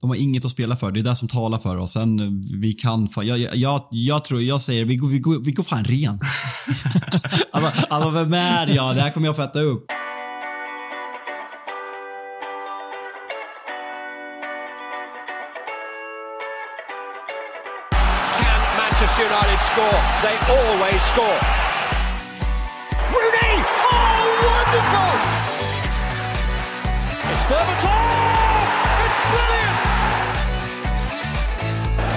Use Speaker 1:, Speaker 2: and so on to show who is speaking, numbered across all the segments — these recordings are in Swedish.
Speaker 1: De har inget att spela för. Det är det som talar för oss. Sen eh, vi kan fan, jag, jag, jag, tror, jag säger vi går, vi går, vi går fan rent. alltså, alltså vem är jag? Det här kommer jag få äta upp.
Speaker 2: Can Manchester United score? They always score. Rooney! Oh, wonderful! It's Berbatov!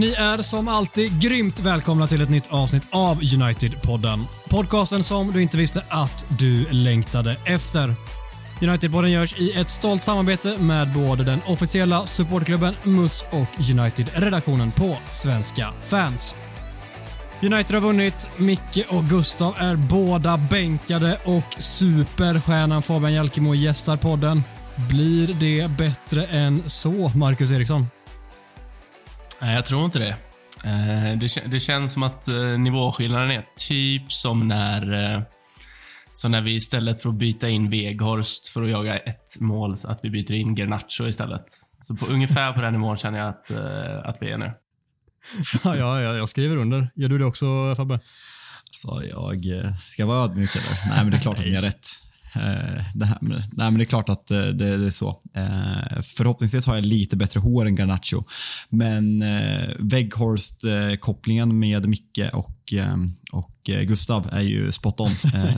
Speaker 3: Ni är som alltid grymt välkomna till ett nytt avsnitt av United-podden. Podcasten som du inte visste att du längtade efter. United-podden görs i ett stolt samarbete med både den officiella supportklubben MUS och United-redaktionen på Svenska fans. United har vunnit, Micke och Gustav är båda bänkade och superstjärnan Fabian Jalkemo gästar podden. Blir det bättre än så, Marcus Eriksson?
Speaker 4: Nej, jag tror inte det. Eh, Det, kä- det känns som att eh, nivåskillnaden är typ som när, eh, som när vi istället för att byta in Weghorst för att jaga ett mål, så att vi byter in Garnacho istället. Så på, ungefär på den nivån känner jag att, att vi är nu.
Speaker 3: Ja, ja, ja, jag skriver under. Gör du det också Fabbe?
Speaker 1: Så jag eh, ska vara ödmjuk eller? Nej, men det är klart att ni har rätt. Eh, det, här, nej, men det är klart att eh, det, det är så. Eh, förhoppningsvis har jag lite bättre hår än Garnacho. Men Weghorst-kopplingen med Micke och, och Gustav är ju spot on.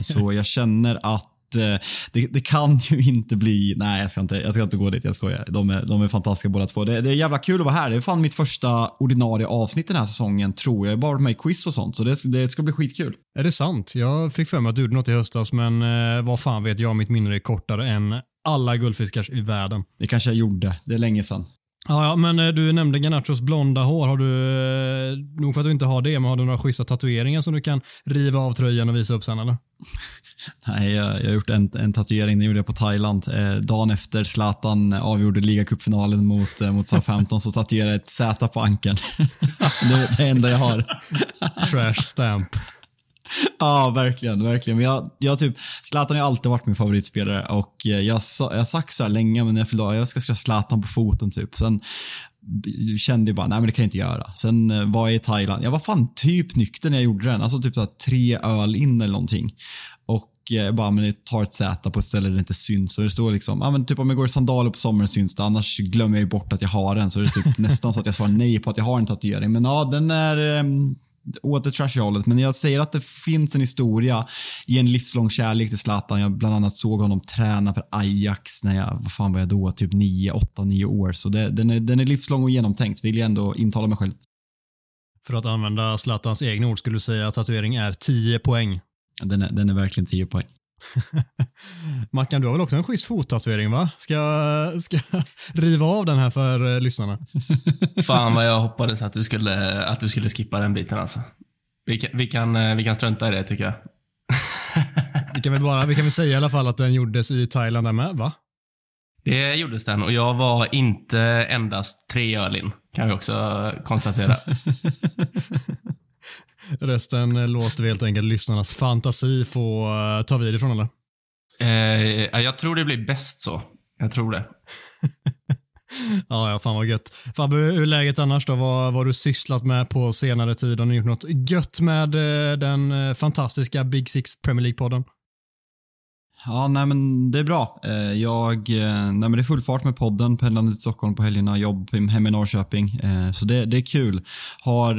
Speaker 1: Så jag känner att det, det kan ju inte bli... Nej, jag ska inte, jag ska inte gå dit. Jag skojar. De är, de är fantastiska båda två. Det, det är jävla kul att vara här. Det är fan mitt första ordinarie avsnitt den här säsongen, tror jag. Jag har bara varit med i quiz och sånt, så det, det ska bli skitkul.
Speaker 3: Är det sant? Jag fick för mig att du gjorde något i höstas, men eh, vad fan vet jag, mitt minne är kortare än alla guldfiskar i världen.
Speaker 1: Det kanske jag gjorde. Det är länge sedan.
Speaker 3: Ja, ja, men eh, du nämnde Garnachos blonda hår. Har du, eh, nog för att du inte har det, men har du några schyssta tatueringar som du kan riva av tröjan och visa upp sen eller?
Speaker 1: Nej, jag, jag har gjort en, en tatuering, den gjorde jag på Thailand. Eh, dagen efter Zlatan avgjorde ligacupfinalen mot, eh, mot Southampton så tatuerade jag ett Z på ankeln. det är det enda jag har.
Speaker 3: Trash stamp.
Speaker 1: Ja, verkligen. verkligen. Men jag, jag typ, Zlatan har alltid varit min favoritspelare och eh, jag, jag har sagt så här länge, men jag fyllde år, jag ska skriva Zlatan på foten typ. Sen kände jag bara, nej men det kan jag inte göra. Sen eh, var jag i Thailand. Jag var fan typ nykter när jag gjorde den. Alltså typ så här, tre öl in eller någonting. Och eh, jag bara, men jag tar ett Z på ett ställe där det inte syns. Och det står liksom, ja men typ om jag går i sandaler på sommaren syns det. Annars glömmer jag ju bort att jag har den. Så det är typ nästan så att jag svarar nej på att jag har en tatuering. Men ja, den är ehm, åt det trashiga hållet. Men jag säger att det finns en historia i en livslång kärlek till Zlatan. Jag bland annat såg honom träna för Ajax när jag, vad fan var jag då, typ 9, 8, 9 år. Så det, den, är, den är livslång och genomtänkt, vill jag ändå intala mig själv.
Speaker 3: För att använda Zlatans egna ord skulle du säga att tatuering är 10 poäng.
Speaker 1: Den är, den är verkligen 10 poäng.
Speaker 3: Mackan, du har väl också en schysst fottatuering va? Ska, ska jag riva av den här för eh, lyssnarna?
Speaker 4: Fan vad jag hoppades att du skulle, att du skulle skippa den biten alltså. Vi kan, vi kan, eh, vi kan strunta i det tycker jag.
Speaker 3: Vi kan väl bara, vi kan väl säga i alla fall att den gjordes i Thailand där med, va?
Speaker 4: Det gjordes den och jag var inte endast tre öl in, kan vi också konstatera.
Speaker 3: Resten låter vi helt enkelt lyssnarnas fantasi få eh, ta vid ifrån eller?
Speaker 4: Eh, ja, jag tror det blir bäst så. Jag tror det.
Speaker 3: Ja, ja, fan vad gött. Fabbe, hur är läget annars då? Vad vad har du sysslat med på senare tid? Har ni gjort något gött med eh, den eh, fantastiska Big Six Premier League-podden?
Speaker 1: Ja, nej men det är bra. Eh, Jag, eh, nej men det är full fart med podden, pendlande till Stockholm på helgerna, jobb hemma i Norrköping. Eh, Så det, det är kul. Har,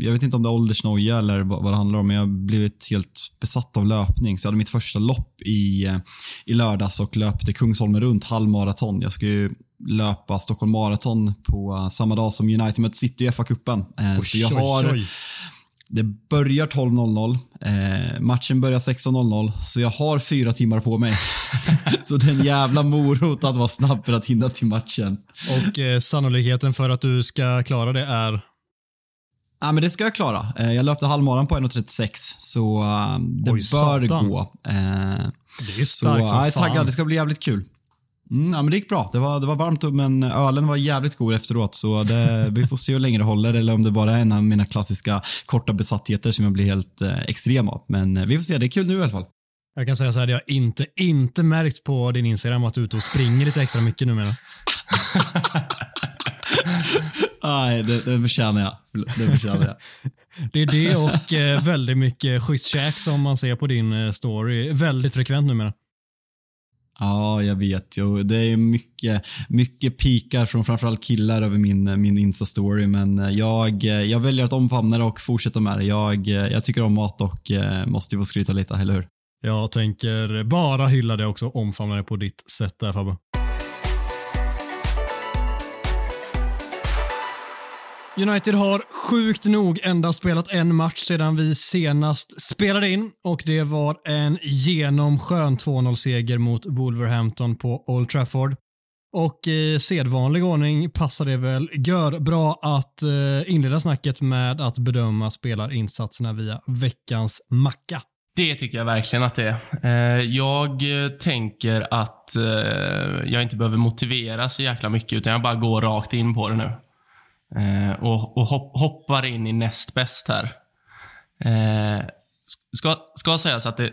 Speaker 1: jag vet inte om det är åldersnoja eller vad det handlar om, men jag har blivit helt besatt av löpning. Så jag hade mitt första lopp i, i lördags och löpte Kungsholmen runt halvmaraton. Jag ska ju löpa Stockholm Marathon på samma dag som United möter City i FA-cupen. Så jag har, det börjar 12.00. Eh, matchen börjar 16.00, så jag har fyra timmar på mig. så det är en jävla morot att vara snabb för att hinna till matchen.
Speaker 3: Och eh, sannolikheten för att du ska klara det är?
Speaker 1: Ja, men det ska jag klara. Eh, Jag löpte halvmaran på 1.36 så eh, det
Speaker 3: Oj,
Speaker 1: bör
Speaker 3: satan.
Speaker 1: gå. Eh,
Speaker 3: Det är
Speaker 1: Så
Speaker 3: starkt som
Speaker 1: jag är
Speaker 3: fan.
Speaker 1: taggad, det ska bli jävligt kul. Mm, ja, men det gick bra. Det var, det var varmt men ölen var jävligt god efteråt så det, vi får se hur länge det håller eller om det bara är en av mina klassiska korta besattheter som jag blir helt eh, extrem av. Men eh, vi får se, det är kul nu i alla fall.
Speaker 3: Jag kan säga så här, det har inte, inte märkt på din Instagram att du är ute och springer lite extra mycket numera.
Speaker 1: Nej, det, det förtjänar jag. Det förtjänar jag.
Speaker 3: Det är det och eh, väldigt mycket schysst käk som man ser på din eh, story. Väldigt frekvent numera.
Speaker 1: Ja, jag vet. ju. det är mycket, mycket pikar från framförallt killar över min, min Insta-story, men jag, jag väljer att omfamna det och fortsätta med det. Jag, jag tycker om mat och eh, måste ju få skryta lite, eller hur?
Speaker 3: Jag tänker bara hylla det också, omfamna det på ditt sätt där Fabbe. United har sjukt nog endast spelat en match sedan vi senast spelade in och det var en genomskön 2-0-seger mot Wolverhampton på Old Trafford. Och i sedvanlig ordning passar det väl gör bra att eh, inleda snacket med att bedöma spelarinsatserna via veckans macka.
Speaker 4: Det tycker jag verkligen att det är. Eh, jag tänker att eh, jag inte behöver motivera så jäkla mycket, utan jag bara går rakt in på det nu. Eh, Och, och hoppar in i näst bäst här. Eh, Ska, ska sägas att det,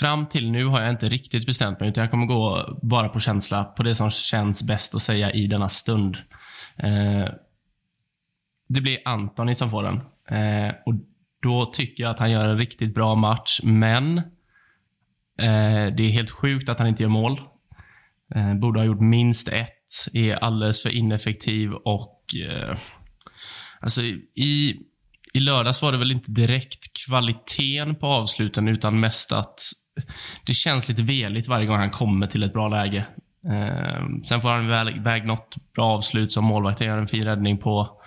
Speaker 4: fram till nu har jag inte riktigt bestämt mig, utan jag kommer gå bara på känsla, på det som känns bäst att säga i denna stund. Eh, Det blir Antoni som får den. Eh, Och då tycker jag att han gör en riktigt bra match, men eh, det är helt sjukt att han inte gör mål. Eh, borde ha gjort minst ett, är alldeles för ineffektiv och eh, alltså i, i lördags var det väl inte direkt kvaliteten på avsluten utan mest att det känns lite veligt varje gång han kommer till ett bra läge. Eh, sen får han väl iväg något bra avslut som målvakten gör en fin räddning på.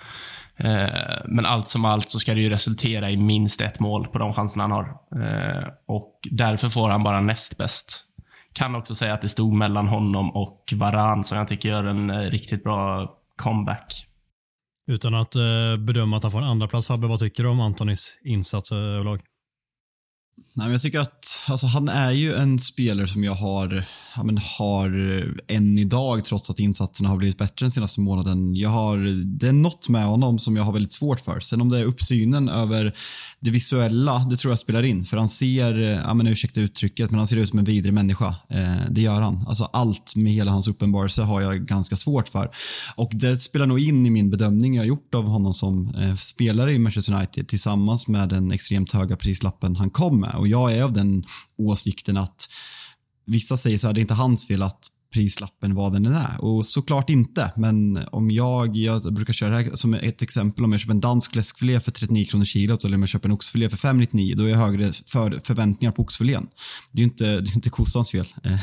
Speaker 4: Eh, men allt som allt så ska det ju resultera i minst ett mål på de chanserna han har. Eh, och därför får han bara näst bäst. Kan också säga att det stod mellan honom och Varan som jag tycker gör en eh, riktigt bra comeback.
Speaker 3: Utan att eh, bedöma att han får en andra plats Fabbe, vad tycker du om Antonis insats eh, överlag?
Speaker 1: Nej, men jag tycker att alltså, han är ju en spelare som jag har, ja, men, har eh, än idag trots att insatserna har blivit bättre den senaste månaden. Jag har, det är något med honom som jag har väldigt svårt för. Sen om det är uppsynen över det visuella, det tror jag spelar in. För han ser, eh, ja, men, ursäkta uttrycket, men han ser ut som en vidrig människa. Eh, det gör han. Alltså, allt med hela hans uppenbarelse har jag ganska svårt för. Och det spelar nog in i min bedömning jag har gjort av honom som eh, spelare i Manchester United tillsammans med den extremt höga prislappen han kom med. Och jag är av den åsikten att vissa säger så här, det är inte hans fel att prislappen vad den är. Och såklart inte, men om jag, jag brukar köra det här som ett exempel, om jag köper en dansk läskfilé för 39 kronor kilot eller om jag köper en oxfilé för 599, då är jag högre för, förväntningar på oxfilén. Det är ju inte, det är inte kossans fel. Eh,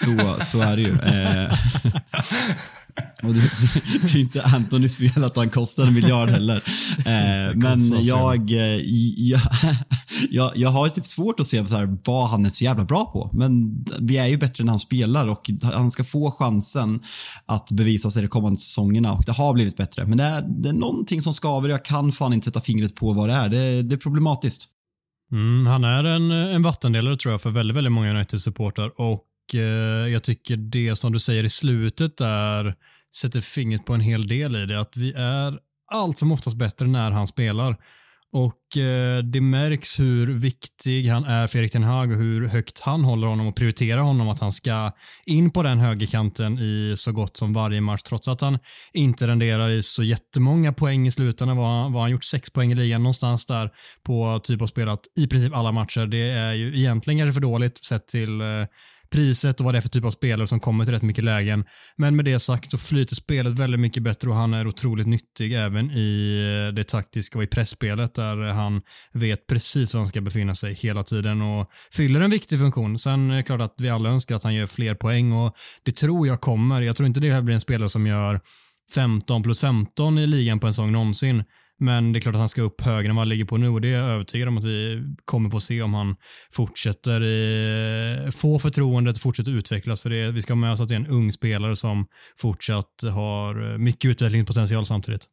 Speaker 1: så, så är det ju. Eh, Och det, det, det är inte Antonys fel att han kostar en miljard heller. Eh, men jag, eh, jag, jag, jag har typ svårt att se så här, vad han är så jävla bra på. Men vi är ju bättre när han spelar och han ska få chansen att bevisa sig de kommande säsongerna och det har blivit bättre. Men det är, det är någonting som skaver jag kan fan inte sätta fingret på vad det är. Det, det är problematiskt.
Speaker 3: Mm, han är en, en vattendelare tror jag för väldigt, väldigt många United-supportrar och Eh, jag tycker det som du säger i slutet där sätter fingret på en hel del i det. Att vi är allt som oftast bättre när han spelar. Och eh, det märks hur viktig han är för Erik Ten Hag och hur högt han håller honom och prioriterar honom att han ska in på den högerkanten i så gott som varje match trots att han inte renderar i så jättemånga poäng i slutändan. Vad han, han gjort sex poäng i ligan någonstans där på typ av spelat i princip alla matcher. Det är ju egentligen kanske för dåligt sett till eh, priset och vad det är för typ av spelare som kommer till rätt mycket lägen. Men med det sagt så flyter spelet väldigt mycket bättre och han är otroligt nyttig även i eh, det taktiska och i pressspelet där han vet precis var han ska befinna sig hela tiden och fyller en viktig funktion. Sen är det klart att vi alla önskar att han gör fler poäng och det tror jag kommer. Jag tror inte det här blir en spelare som gör 15 plus 15 i ligan på en säsong någonsin. Men det är klart att han ska upp högre än vad han ligger på nu och det är jag övertygad om att vi kommer få se om han fortsätter i, få förtroendet, fortsätter utvecklas. För det, vi ska ha med oss att det är en ung spelare som fortsatt har mycket utvecklingspotential samtidigt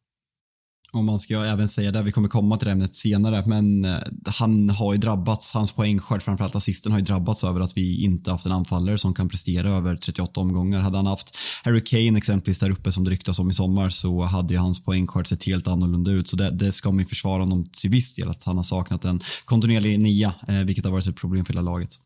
Speaker 1: om man ska även säga det, vi kommer komma till det ämnet senare, men eh, han har ju drabbats, hans poängskörd, framförallt assisten, har ju drabbats över att vi inte haft en anfallare som kan prestera över 38 omgångar. Hade han haft Harry Kane exempelvis där uppe som det ryktas om i sommar så hade ju hans poängskörd sett helt annorlunda ut. Så det, det ska man ju försvara honom till viss del, att han har saknat en kontinuerlig nia, eh, vilket har varit ett problem för hela laget.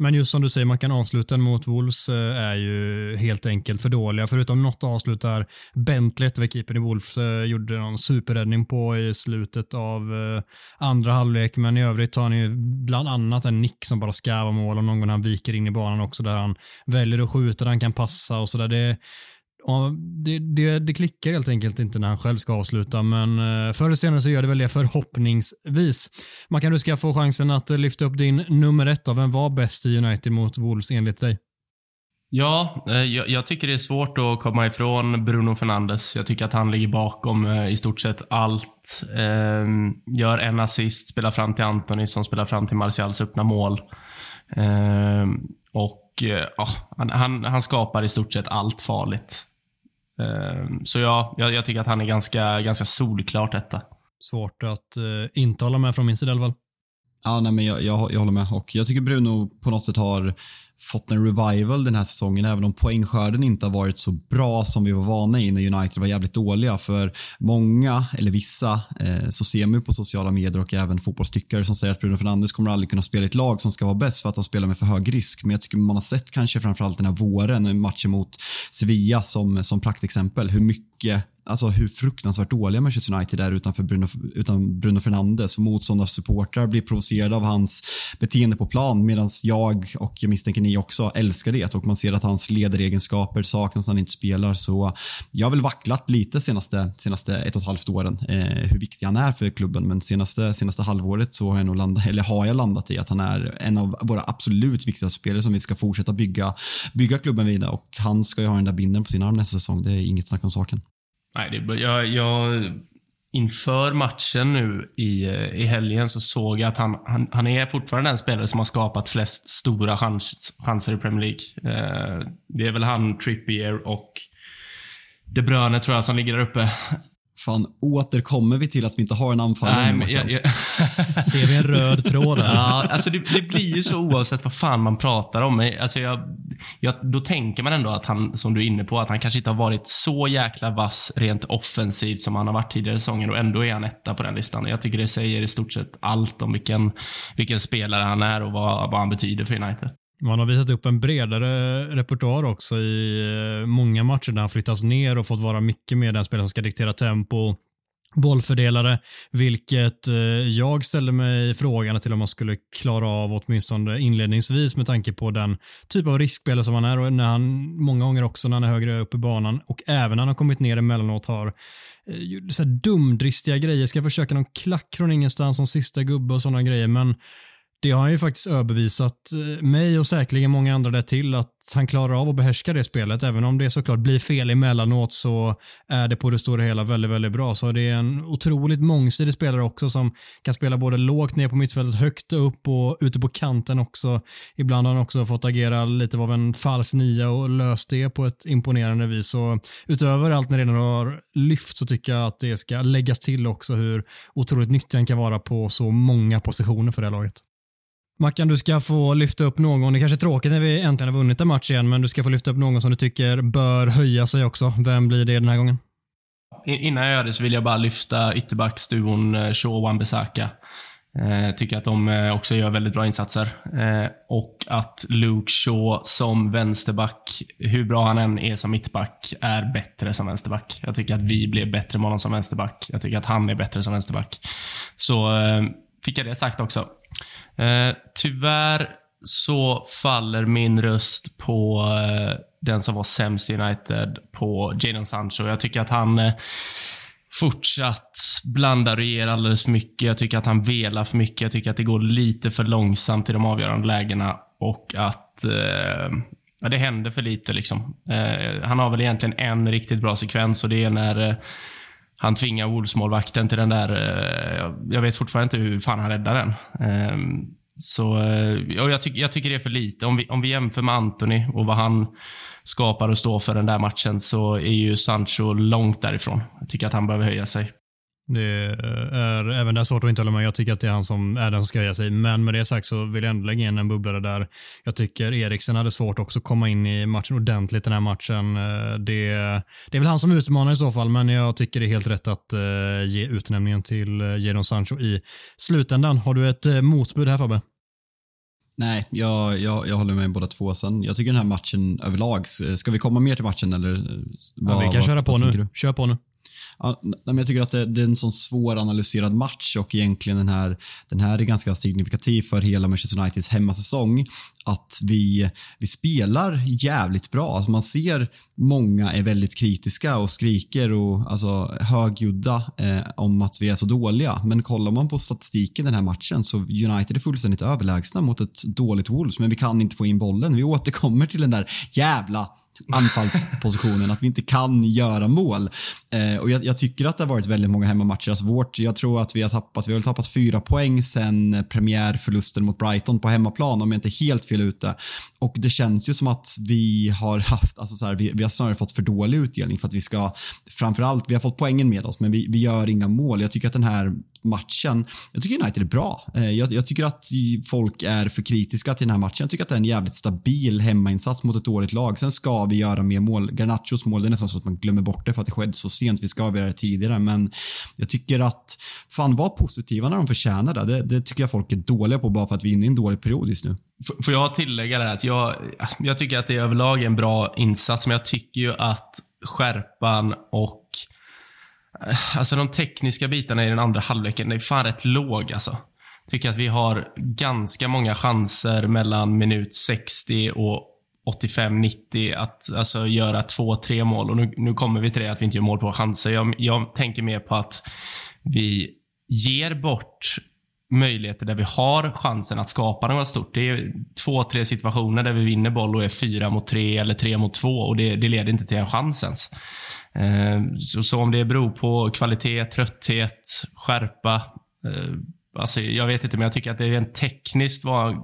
Speaker 3: Men just som du säger, man kan avsluta mot Wolves eh, är ju helt enkelt för dåliga. Förutom något avslut där Bentley, keepern i Wolves, eh, gjorde någon superräddning på i slutet av eh, andra halvlek. Men i övrigt har han ju bland annat en nick som bara ska vara mål och någon gång han viker in i banan också där han väljer att skjuta, där han kan passa och sådär. Ja, det, det, det, klickar helt enkelt inte när han själv ska avsluta, men eh, förr eller senare så gör det väl det förhoppningsvis. Mackan, du ska få chansen att eh, lyfta upp din nummer ett. Av Vem var bäst i United mot Wolves enligt dig?
Speaker 4: Ja, eh, jag, jag, tycker det är svårt att komma ifrån Bruno Fernandes. Jag tycker att han ligger bakom i stort sett allt. Ehm, gör en assist, spelar fram till Antoni som spelar fram till Martials öppna mål. Ehm, och ja, han, han, han, skapar i stort sett allt farligt. Ehm, så ja, jag, jag, tycker att han är ganska, ganska solklart detta.
Speaker 3: Svårt att uh, inte hålla med från min sida i alla fall.
Speaker 1: Ja, nej, men jag, jag, jag håller med och jag tycker Bruno på något sätt har fått en revival den här säsongen, även om poängskörden inte har varit så bra som vi var vana i när United var jävligt dåliga. För många, eller vissa, eh, så ser man på sociala medier och även fotbollstyckare som säger att Bruno Fernandes kommer aldrig kunna spela i ett lag som ska vara bäst för att han spelar med för hög risk. Men jag tycker man har sett kanske framförallt den här våren, matchen mot Sevilla som, som praktexempel, hur mycket alltså hur fruktansvärt dåliga Manchester United är utanför Bruno, utan Bruno Fernandes. Motståndarsupportrar blir provocerade av hans beteende på plan medan jag och jag misstänker ni också älskar det och man ser att hans ledaregenskaper saknas när han inte spelar. Så jag har väl vacklat lite senaste, senaste ett och ett halvt åren eh, hur viktig han är för klubben men senaste, senaste halvåret så har jag nog landat, eller har jag landat i att han är en av våra absolut viktigaste spelare som vi ska fortsätta bygga, bygga klubben vidare och han ska ju ha den där binden på sin arm nästa säsong. Det är inget snack om saken.
Speaker 4: Nej, det, jag, jag, inför matchen nu i, eh, i helgen så såg jag att han, han, han är fortfarande den spelare som har skapat flest stora chans, chanser i Premier League. Eh, det är väl han, Trippier och De Bruyne tror jag som ligger där uppe.
Speaker 1: Fan, återkommer vi till att vi inte har en anfallare
Speaker 4: Nej, jag, jag...
Speaker 3: Ser vi en röd tråd där?
Speaker 4: Ja, alltså det, det, blir ju så oavsett vad fan man pratar om. Alltså jag, jag, då tänker man ändå att han, som du är inne på, att han kanske inte har varit så jäkla vass rent offensivt som han har varit tidigare säsonger och ändå är han etta på den listan. Jag tycker det säger i stort sett allt om vilken, vilken spelare han är och vad, vad han betyder för United.
Speaker 3: Man har visat upp en bredare repertoar också i eh, många matcher där han flyttas ner och fått vara mycket mer den spelare som ska diktera tempo, bollfördelare, vilket eh, jag ställer mig frågan till om man skulle klara av åtminstone inledningsvis med tanke på den typ av riskspelare som han är och när han många gånger också när han är högre upp i banan och även när han har kommit ner emellanåt har eh, så dumdristiga grejer, ska försöka någon klack från ingenstans som sista gubbe och sådana grejer men det har han ju faktiskt överbevisat eh, mig och säkerligen många andra där till att han klarar av att behärska det spelet. Även om det såklart blir fel emellanåt så är det på det stora hela väldigt, väldigt bra. Så det är en otroligt mångsidig spelare också som kan spela både lågt ner på mittfältet, högt upp och ute på kanten också. Ibland har han också fått agera lite av en falsk nia och löst det på ett imponerande vis. Så utöver allt ni redan har lyft så tycker jag att det ska läggas till också hur otroligt nyttig han kan vara på så många positioner för det här laget. Mackan, du ska få lyfta upp någon. Det kanske är tråkigt när vi äntligen har vunnit en match igen, men du ska få lyfta upp någon som du tycker bör höja sig också. Vem blir det den här gången?
Speaker 4: Innan jag gör det så vill jag bara lyfta ytterbacksduon eh, Shaw och Wan-Bissaka. Eh, tycker att de eh, också gör väldigt bra insatser. Eh, och att Luke Shaw som vänsterback, hur bra han än är som mittback, är bättre som vänsterback. Jag tycker att vi blir bättre med honom som vänsterback. Jag tycker att han är bättre som vänsterback. Så eh, fick jag det sagt också. Eh, tyvärr så faller min röst på eh, den som var sämst i United, på Jadon Sancho. Jag tycker att han eh, fortsatt blandar och ger alldeles för mycket. Jag tycker att han velar för mycket. Jag tycker att det går lite för långsamt i de avgörande lägena och att eh, ja, det händer för lite. Liksom. Eh, han har väl egentligen en riktigt bra sekvens och det är när eh, han tvingar Wolves-målvakten till den där... Eh, jag vet fortfarande inte hur fan han räddar den. Ehm, så eh, jag, tyck, jag tycker det är för lite. Om vi, om vi jämför med Anthony och vad han skapar och står för den där matchen så är ju Sancho långt därifrån. Jag tycker att han behöver höja sig.
Speaker 3: Det är även där svårt att inte hålla med. Jag tycker att det är han som är den som ska höja sig. Men med det sagt så vill jag ändå lägga in en bubblare där. Jag tycker Eriksen hade svårt också att komma in i matchen ordentligt den här matchen. Eh, det, det är väl han som utmanar i så fall, men jag tycker det är helt rätt att uh, ge utnämningen till uh, Jadon Sancho i slutändan. Har du ett motbud här Fabbe?
Speaker 1: Nej, jag, jag, jag håller med båda två. Sen, jag tycker den här matchen överlag, ska vi komma mer till matchen eller?
Speaker 3: Vad, ja, vi kan vad, köra på nu. Kör på nu.
Speaker 1: Ja, men jag tycker att det, det, är en sån svåranalyserad match och egentligen den här, den här är ganska signifikativ för hela Manchester Uniteds hemmasäsong. Att vi, vi spelar jävligt bra. Alltså man ser många är väldigt kritiska och skriker och alltså, högljudda eh, om att vi är så dåliga. Men kollar man på statistiken den här matchen så United är fullständigt överlägsna mot ett dåligt Wolves men vi kan inte få in bollen. Vi återkommer till den där jävla anfallspositionen, att vi inte kan göra mål. Eh, och jag, jag, tycker att det har varit väldigt många hemmamatcher. Alltså vårt, jag tror att vi har tappat, vi har tappat fyra poäng sen premiärförlusten mot Brighton på hemmaplan om jag inte är helt fel ute. Och det känns ju som att vi har haft, alltså så här, vi, vi har snarare fått för dålig utdelning för att vi ska, framförallt, vi har fått poängen med oss men vi, vi gör inga mål. Jag tycker att den här matchen. Jag tycker United är bra. Eh, jag, jag, tycker att folk är för kritiska till den här matchen. Jag tycker att det är en jävligt stabil hemmainsats mot ett dåligt lag. Sen ska vi göra mer mål. Garnachos mål, det är nästan så att man glömmer bort det för att det skedde så sent. Vi ska göra det tidigare, men jag tycker att fan var positiva när de förtjänar det. det. Det tycker jag folk är dåliga på bara för att vi är inne i en dålig period just nu.
Speaker 4: Får jag tillägga det att jag, jag tycker att det är överlag en bra insats, men jag tycker ju att skärpan och Alltså de tekniska bitarna i den andra halvleken är fan rätt låg alltså. Tycker att vi har ganska många chanser mellan minut 60 och 85-90 att alltså, göra två, tre mål. Och nu, nu kommer vi till det att vi inte gör mål på chanser. Jag, jag tänker mer på att vi ger bort möjligheter där vi har chansen att skapa något stort. Det är två, tre situationer där vi vinner boll och är fyra mot tre eller tre mot två och det, det leder inte till en chans ens. Eh, så, så, om det beror på kvalitet, trötthet, skärpa. Eh, alltså jag vet inte, men jag tycker att det rent tekniskt var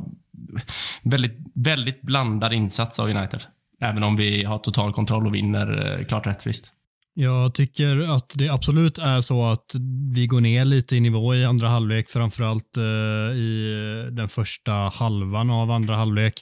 Speaker 4: väldigt, väldigt blandad insats av United. Även om vi har total kontroll och vinner eh, klart rättvist.
Speaker 3: Jag tycker att det absolut är så att vi går ner lite i nivå i andra halvlek, framförallt eh, i den första halvan av andra halvlek.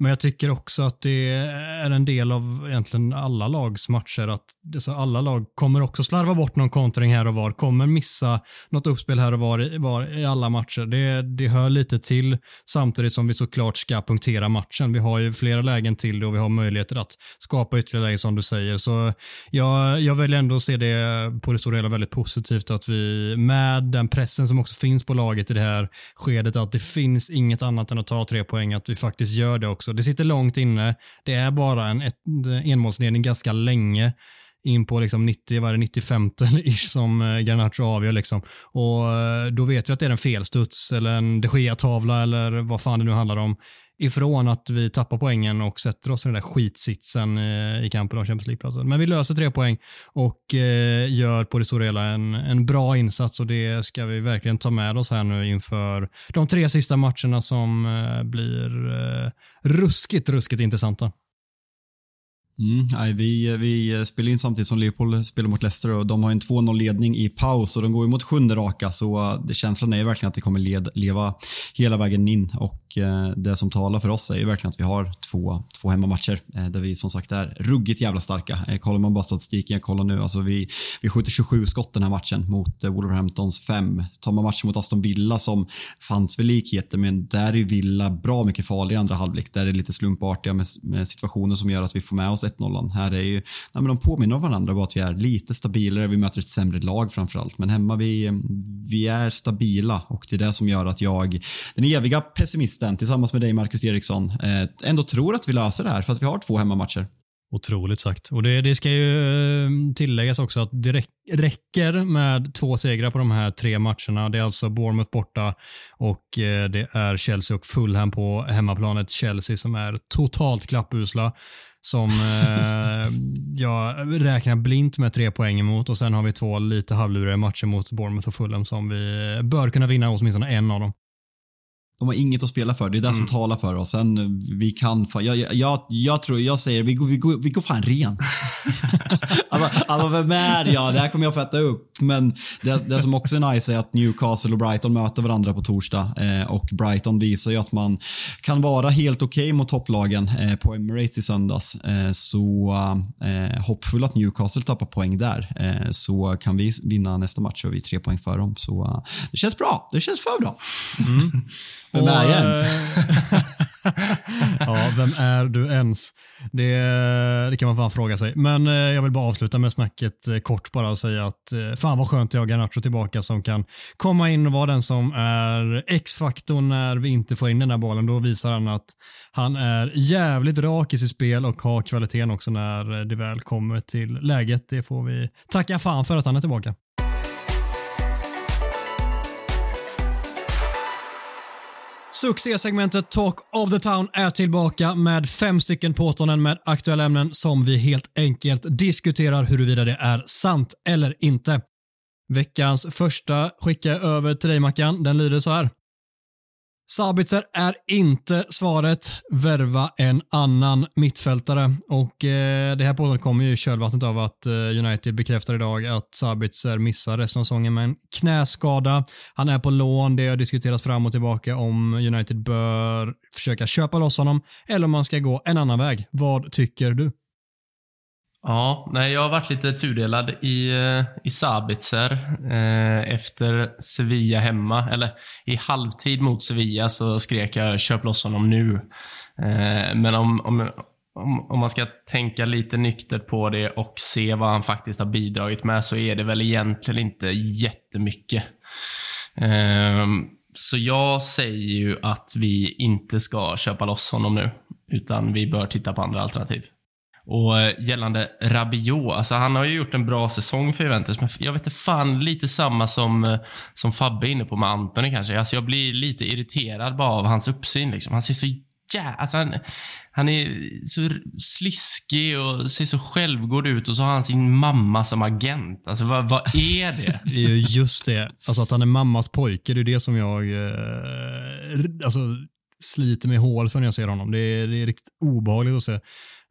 Speaker 3: Men jag tycker också att det är en del av egentligen alla lags matcher att alltså alla lag kommer också slarva bort någon kontring här och var, kommer missa något uppspel här och var i, var i alla matcher. Det, det hör lite till samtidigt som vi såklart ska punktera matchen. Vi har ju flera lägen till det och vi har möjligheter att skapa ytterligare lägen som du säger. Så jag, jag väljer ändå att se det på det stora hela väldigt positivt att vi med den pressen som också finns på laget i det här skedet att det finns inget annat än att ta tre poäng, att vi faktiskt gör det också. Det sitter långt inne. Det är bara en ett, enmålsledning ganska länge in på liksom 90, vad är det, 95 ish som eh, Garnacho avgör. Liksom. Och eh, då vet vi att det är en felstuds eller en de Gea-tavla eller vad fan det nu handlar om ifrån att vi tappar poängen och sätter oss i den där skitsitsen eh, i kampen om Champions League-platsen. Men vi löser tre poäng och eh, gör på det stora hela en, en bra insats och det ska vi verkligen ta med oss här nu inför de tre sista matcherna som eh, blir ruskigt, ruskigt intressanta.
Speaker 1: Mm, nej, vi, vi spelar in samtidigt som Leopold spelar mot Leicester och de har en 2-0-ledning i paus och de går mot sjunde raka så eh, det, känslan är verkligen att det kommer led, leva hela vägen in och eh, det som talar för oss är ju verkligen att vi har två, två hemmamatcher eh, där vi som sagt är ruggigt jävla starka. Eh, kollar man bara statistiken, jag kollar nu, alltså vi, vi skjuter 27 skott den här matchen mot eh, Wolverhamptons 5. Tar man matchen mot Aston Villa som fanns väl likheter men där är Villa bra mycket farligare i andra halvlek. Där är det lite slumpartiga med, med situationer som gör att vi får med oss 1-0. Här är ju, nej, men de påminner om varandra bara att vi är lite stabilare, vi möter ett sämre lag framförallt. Men hemma vi, eh, vi är stabila och det är det som gör att jag, den eviga pessimisten tillsammans med dig Marcus Eriksson, eh, ändå tror att vi löser det här för att vi har två hemmamatcher.
Speaker 3: Otroligt sagt. Och det, det, ska ju eh, tilläggas också att det räcker med två segrar på de här tre matcherna. Det är alltså Bournemouth borta och det är Chelsea och Fulham på hemmaplanet. Chelsea som är totalt klappusla som eh, jag räknar blint med tre poäng emot och sen har vi två lite halvluriga matcher mot Bournemouth och Fulham som vi bör kunna vinna åtminstone en av dem.
Speaker 1: De har inget att spela för. Det är det mm. som talar för oss. Sen vi kan, jag, jag, jag, jag tror, jag säger vi går, vi går, vi går fan rent. Alltså, alltså vem är jag? Det här kommer jag få äta upp. Men det, det som också är nice är att Newcastle och Brighton möter varandra på torsdag. Eh, och Brighton visar ju att man kan vara helt okej okay mot topplagen eh, på Emirates i söndags. Eh, så eh, hoppfull att Newcastle tappar poäng där. Eh, så kan vi vinna nästa match och vi är tre poäng för dem. Så eh, det känns bra. Det känns för bra. Mm. Vem är jag ens?
Speaker 3: ja, vem är du ens? Det, det, kan man fan fråga sig. Men eh, jag vill bara avsluta med snacket eh, kort bara och säga att eh, fan vad skönt jag har Garnacho tillbaka som kan komma in och vara den som är X-faktorn när vi inte får in den där bollen. Då visar han att han är jävligt rak i sitt spel och har kvaliteten också när eh, det väl kommer till läget. Det får vi tacka fan för att han är tillbaka. Succésegmentet Talk of the Town är tillbaka med fem stycken påståenden med aktuella ämnen som vi helt enkelt diskuterar huruvida det är sant eller inte. Veckans första skickar jag över till dig Mackan. Den lyder så här. Sabitzer är inte svaret. Värva en annan mittfältare. Och eh, Det här påståendet kommer ju i kölvattnet av att eh, United bekräftar idag att Sabitzer missar resten av säsongen med en knäskada. Han är på lån. Det har diskuterats fram och tillbaka om United bör försöka köpa loss honom eller om man ska gå en annan väg. Vad tycker du?
Speaker 4: Ja, nej, jag har varit lite tudelad i, eh, i Sabitzer eh, efter Sevilla hemma. Eller i halvtid mot Sevilla så skrek jag köp loss honom nu. Eh, men om, om, om, om, man ska tänka lite nyktert på det och se vad han faktiskt har bidragit med så är det väl egentligen inte jättemycket. Eh, så jag säger ju att vi inte ska köpa loss honom nu, utan vi bör titta på andra alternativ. Och eh, gällande Rabiot, alltså han har ju gjort en bra säsong för Juventus, men jag vet inte fan, lite samma som, eh, som Fabbe är inne på med Antoni kanske. Alltså jag blir lite irriterad bara av hans uppsyn. Liksom. Han ser så jä... Alltså han, han är så sliskig och ser så självgod ut och så har han sin mamma som agent. Alltså vad, vad är det?
Speaker 3: det är ju just det. Alltså att han är mammas pojke, det är det som jag eh, alltså, sliter mig hål för när jag ser honom. Det är, det är riktigt obehagligt att se.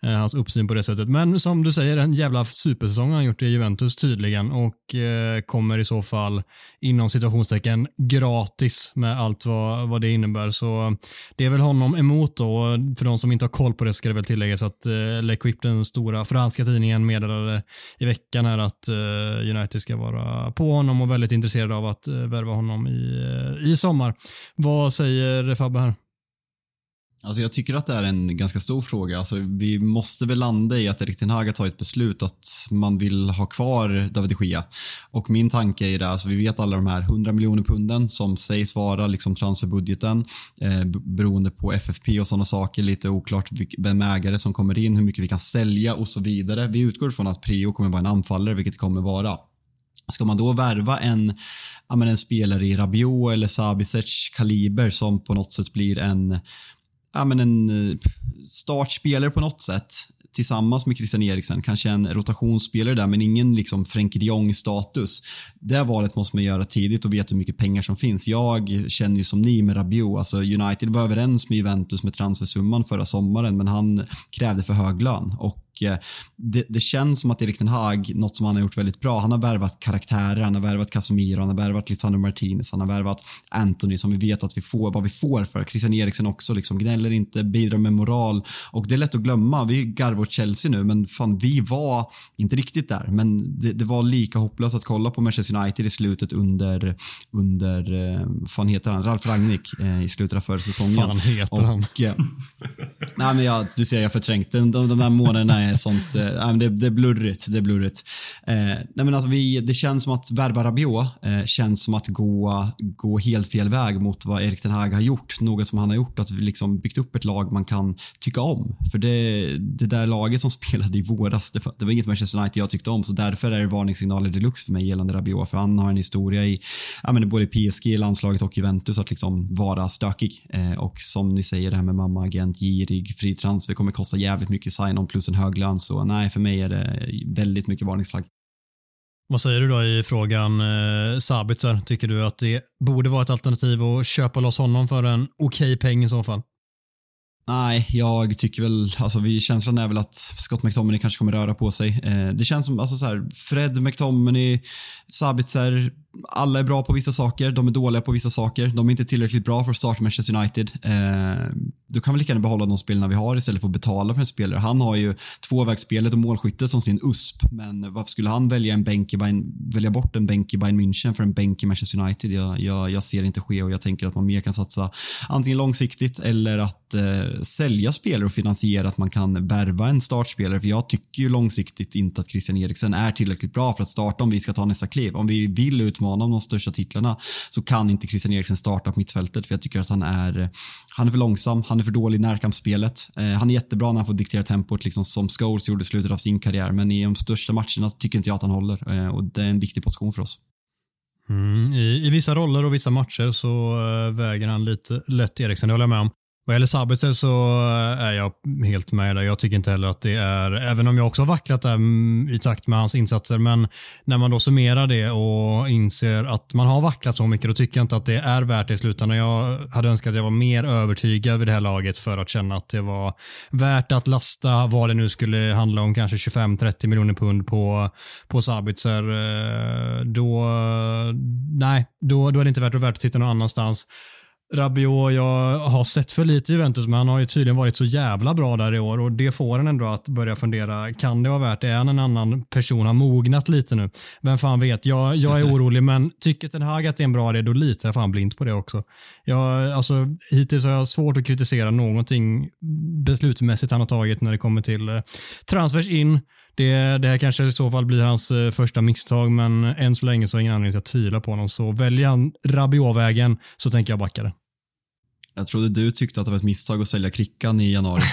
Speaker 3: Eh, hans uppsyn på det sättet. Men som du säger, en jävla supersäsong har han gjort i Juventus tydligen och eh, kommer i så fall inom situationstecken gratis med allt vad, vad det innebär. Så det är väl honom emot då. För de som inte har koll på det ska det väl tilläggas att eh, L'Equipe, den stora franska tidningen, meddelade i veckan här att eh, United ska vara på honom och väldigt intresserade av att eh, värva honom i, eh, i sommar. Vad säger Fabbe här?
Speaker 1: Alltså jag tycker att det är en ganska stor fråga. Alltså vi måste väl landa i att Erik Ten Hag har tagit beslut att man vill ha kvar David de Gea. Och min tanke är det, alltså vi vet alla de här 100 miljoner punden som sägs vara liksom transferbudgeten eh, beroende på FFP och sådana saker. Lite oklart vem ägare som kommer in, hur mycket vi kan sälja och så vidare. Vi utgår från att Prio kommer vara en anfallare, vilket det kommer vara. Ska man då värva en, ja, en spelare i Rabiot eller Sabicec kaliber som på något sätt blir en ja, men en eh, startspelare på något sätt tillsammans med Christian Eriksen, kanske en rotationsspelare där men ingen liksom Frenkie de Jong-status. Det valet måste man göra tidigt och veta hur mycket pengar som finns. Jag känner ju som ni med Rabiot, alltså United var överens med Juventus med transfersumman förra sommaren men han krävde för hög lön och det, det, känns som att Erik Ten Hag, något som han har gjort väldigt bra, han har värvat karaktärer, han har värvat Casemiro, han har värvat Lisandro Martinez, han har värvat Anthony som vi vet att vi får, vad vi får för. Christian Eriksen också, liksom gnäller inte, bidrar med moral och det är lätt att glömma. Vi garvar åt Chelsea nu, men fan, vi var inte riktigt där, men det, det, var lika hopplöst att kolla på Manchester United i slutet under, under, eh, fan heter han, Ralf Rangnick eh, i slutet av förra säsongen.
Speaker 3: Fan heter och, han?
Speaker 1: Eh, nej men jag, du ser, jag förträngt de, de, de där månaderna Eh, sånt, eh, det, det är blurrigt. Det, är blurrigt. Eh, nej men alltså vi, det känns som att värva Rabiot eh, känns som att gå, gå helt fel väg mot vad Erik Ten Hag har gjort. Något som han har gjort, att vi liksom byggt upp ett lag man kan tycka om. För det, det där laget som spelade i våras, det, det var inget Manchester United jag tyckte om. Så därför är det varningssignaler deluxe för mig gällande Rabiot. För han har en historia i ja, men både PSG, landslaget och Juventus att liksom vara stökig. Eh, och som ni säger, det här med mamma, agent, girig, fri transfer kommer kosta jävligt mycket sign-on plus en hög lön. Så nej, för mig är det väldigt mycket varningsflagg.
Speaker 3: Vad säger du då i frågan eh, Sabitzer? Tycker du att det borde vara ett alternativ att köpa loss honom för en okej okay peng i så fall?
Speaker 1: Nej, jag tycker väl, alltså vi, känslan är väl att Scott McTominay kanske kommer röra på sig. Eh, det känns som, alltså så här, Fred, McTominay, Sabitzer, alla är bra på vissa saker, de är dåliga på vissa saker. De är inte tillräckligt bra för att starta Manchester United. Eh, då kan vi lika gärna behålla de spelarna vi har istället för att betala för en spelare. Han har ju tvåvägsspelet och målskyttet som sin USP, men varför skulle han välja, en bänk i Bayern, välja bort en bänk i Bayern München för en bänk i Manchester United? Jag, jag, jag ser det inte ske och jag tänker att man mer kan satsa antingen långsiktigt eller att eh, sälja spelare och finansiera att man kan värva en startspelare. För jag tycker ju långsiktigt inte att Christian Eriksen är tillräckligt bra för att starta om vi ska ta nästa kliv. Om vi vill ut utmana om de största titlarna så kan inte Christian Eriksen starta på mittfältet för jag tycker att han är, han är för långsam, han är för dålig i närkampsspelet. Eh, han är jättebra när han får diktera tempot liksom som Scholes gjorde i slutet av sin karriär men i de största matcherna tycker inte jag att han håller eh, och det är en viktig position för oss.
Speaker 3: Mm, i, I vissa roller och vissa matcher så äh, väger han lite lätt Eriksen, det håller jag med om. Vad gäller Sabitzer så eh, är jag helt med där. Jag tycker inte heller att det är, även om jag också har vacklat där mm, i takt med hans insatser, men när man då summerar det och inser att man har vacklat så mycket, då tycker jag inte att det är värt det i slutändan. Jag hade önskat att jag var mer övertygad vid det här laget för att känna att det var värt att lasta vad det nu skulle handla om, kanske 25-30 miljoner pund på, på Sabitzer. Eh, då, nej, då, då är det inte värt, värt att titta någon annanstans. Rabiot, jag har sett för lite Juventus, men han har ju tydligen varit så jävla bra där i år och det får en ändå att börja fundera, kan det vara värt det? Är han en annan person? Har mognat lite nu? Vem fan vet? Jag, jag är orolig, men tycker Ten Hag att det är en bra idé, då litar jag fan blint på det också. Jag, alltså, hittills har jag svårt att kritisera någonting beslutsmässigt han har tagit när det kommer till eh, transfers in. Det, det här kanske i så fall blir hans eh, första misstag, men än så länge så har jag ingen anledning att tvivla på honom. Så väljer han Rabiot-vägen så tänker jag backa det.
Speaker 1: Jag trodde du tyckte att det var ett misstag att sälja Krickan i januari.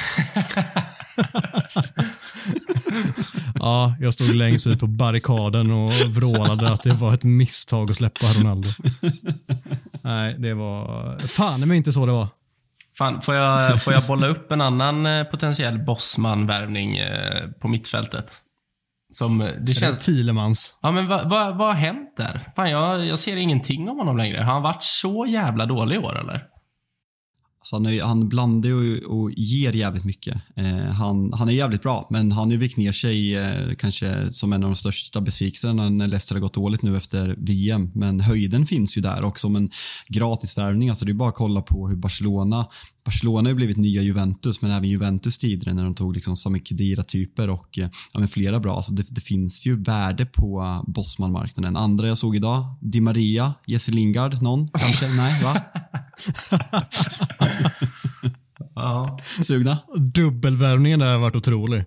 Speaker 3: ja, jag stod längst ut på barrikaden och vrålade att det var ett misstag att släppa Ronaldo. Nej, det var fan men inte så det var.
Speaker 4: Fan, får jag, får jag bolla upp en annan eh, potentiell bossman-värvning eh, på mittfältet? Som, eh, det känns...
Speaker 3: Thielemans.
Speaker 4: Ja, men vad, vad, vad har hänt där? Fan, jag, jag ser ingenting om honom längre. Har han varit så jävla dålig i år, eller?
Speaker 1: Så han, är, han blandar och, och ger jävligt mycket. Eh, han, han är jävligt bra, men han har ju vikt ner sig eh, kanske som en av de största besvikelserna när Leicester har gått dåligt nu efter VM. Men höjden finns ju där också, men gratisvärvning, alltså det är bara att kolla på hur Barcelona Barcelona har blivit nya Juventus, men även Juventus tidigare när de tog liksom Sami Khedira-typer och eh, ja, flera bra. Alltså det, det, finns ju värde på Bosman-marknaden. Andra jag såg idag, Di Maria, Jesse Lingard, någon kanske? Nej, va?
Speaker 4: ja.
Speaker 1: Sugna?
Speaker 3: Dubbelvärvningen där har varit otrolig.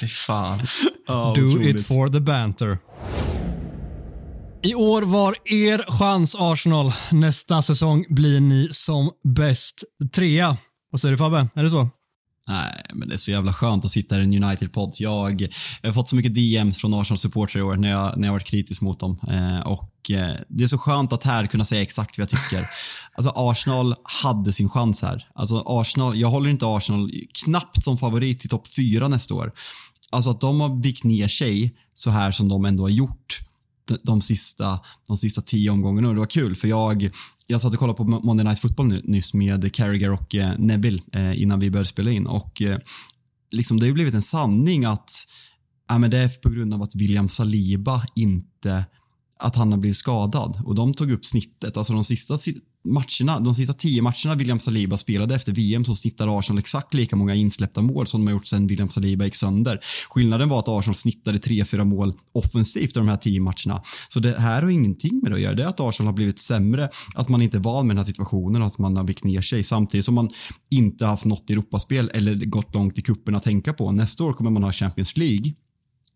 Speaker 4: Fy fan.
Speaker 3: Oh, Do otroligt. it for the banter. I år var er chans Arsenal. Nästa säsong blir ni som bäst trea. Vad säger du Fabbe? Är det så?
Speaker 1: Nej, men det är så jävla skönt att sitta i en United-podd. Jag, jag har fått så mycket DM från Arsenal-supportrar i år när jag, när jag varit kritisk mot dem. Eh, och eh, Det är så skönt att här kunna säga exakt vad jag tycker. Alltså Arsenal hade sin chans här. Alltså Arsenal, jag håller inte Arsenal knappt som favorit i topp fyra nästa år. Alltså att de har vikt ner sig så här som de ändå har gjort de sista, de sista tio omgångarna. Och det var kul för jag, jag satt och kollade på Monday Night Football nyss med Carragher och eh, Neville eh, innan vi började spela in. Och eh, liksom det har ju blivit en sanning att ja, men det är på grund av att William Saliba inte att han har blivit skadad. Och de tog upp snittet. Alltså de sista matcherna, de sista tio matcherna William Saliba spelade efter VM så snittar Arsenal exakt lika många insläppta mål som de har gjort sedan William Saliba gick sönder. Skillnaden var att Arsenal snittade 3-4 mål offensivt i de här tio matcherna. Så det här har ingenting med det att göra. Det är att Arsenal har blivit sämre, att man inte är van med den här situationen och att man har vikt ner sig samtidigt som man inte haft något Europaspel eller gått långt i kuppen att tänka på. Nästa år kommer man ha Champions League.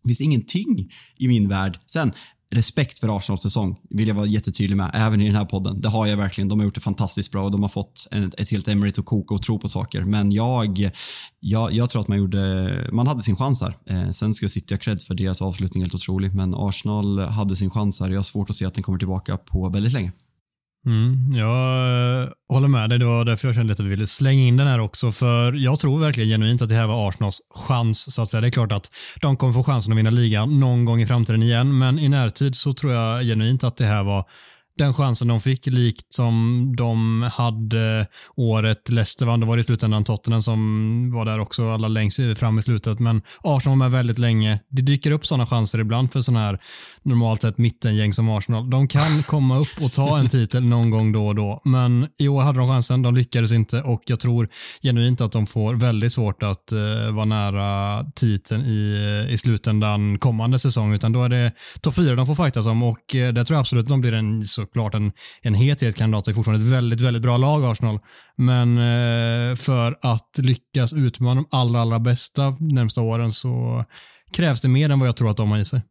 Speaker 1: Det finns ingenting i min värld. Sen, respekt för Arsenals säsong, vill jag vara jättetydlig med, även i den här podden. Det har jag verkligen. De har gjort det fantastiskt bra och de har fått ett, ett helt Emirates att koka och tro på saker. Men jag, jag, jag tror att man gjorde, man hade sin chans här. Eh, sen ska City ha cred för deras avslutning helt otrolig, men Arsenal hade sin chans här. Jag har svårt att se att den kommer tillbaka på väldigt länge.
Speaker 3: Mm, jag eh, håller med dig. Det var därför jag kände att vi ville slänga in den här också. För Jag tror verkligen genuint att det här var Arsenals chans. så att säga. Det är klart att de kommer få chansen att vinna ligan någon gång i framtiden igen, men i närtid så tror jag genuint att det här var den chansen de fick, likt som de hade året Leicester vann. Det var i slutändan Tottenham som var där också, alla längst fram i slutet. Men Arsenal var med väldigt länge. Det dyker upp sådana chanser ibland för sådana här normalt sett mittengäng som Arsenal. De kan komma upp och ta en titel någon gång då och då. Men i år hade de chansen, de lyckades inte och jag tror genuint att de får väldigt svårt att uh, vara nära titeln i, i slutändan kommande säsong. Utan då är det topp fyra de får fightas om och uh, det tror jag absolut att de blir en såklart en, en het, het kandidat. Det är fortfarande ett väldigt, väldigt bra lag Arsenal. Men eh, för att lyckas utmana de allra, allra bästa närmsta åren så krävs det mer än vad jag tror att de har i sig.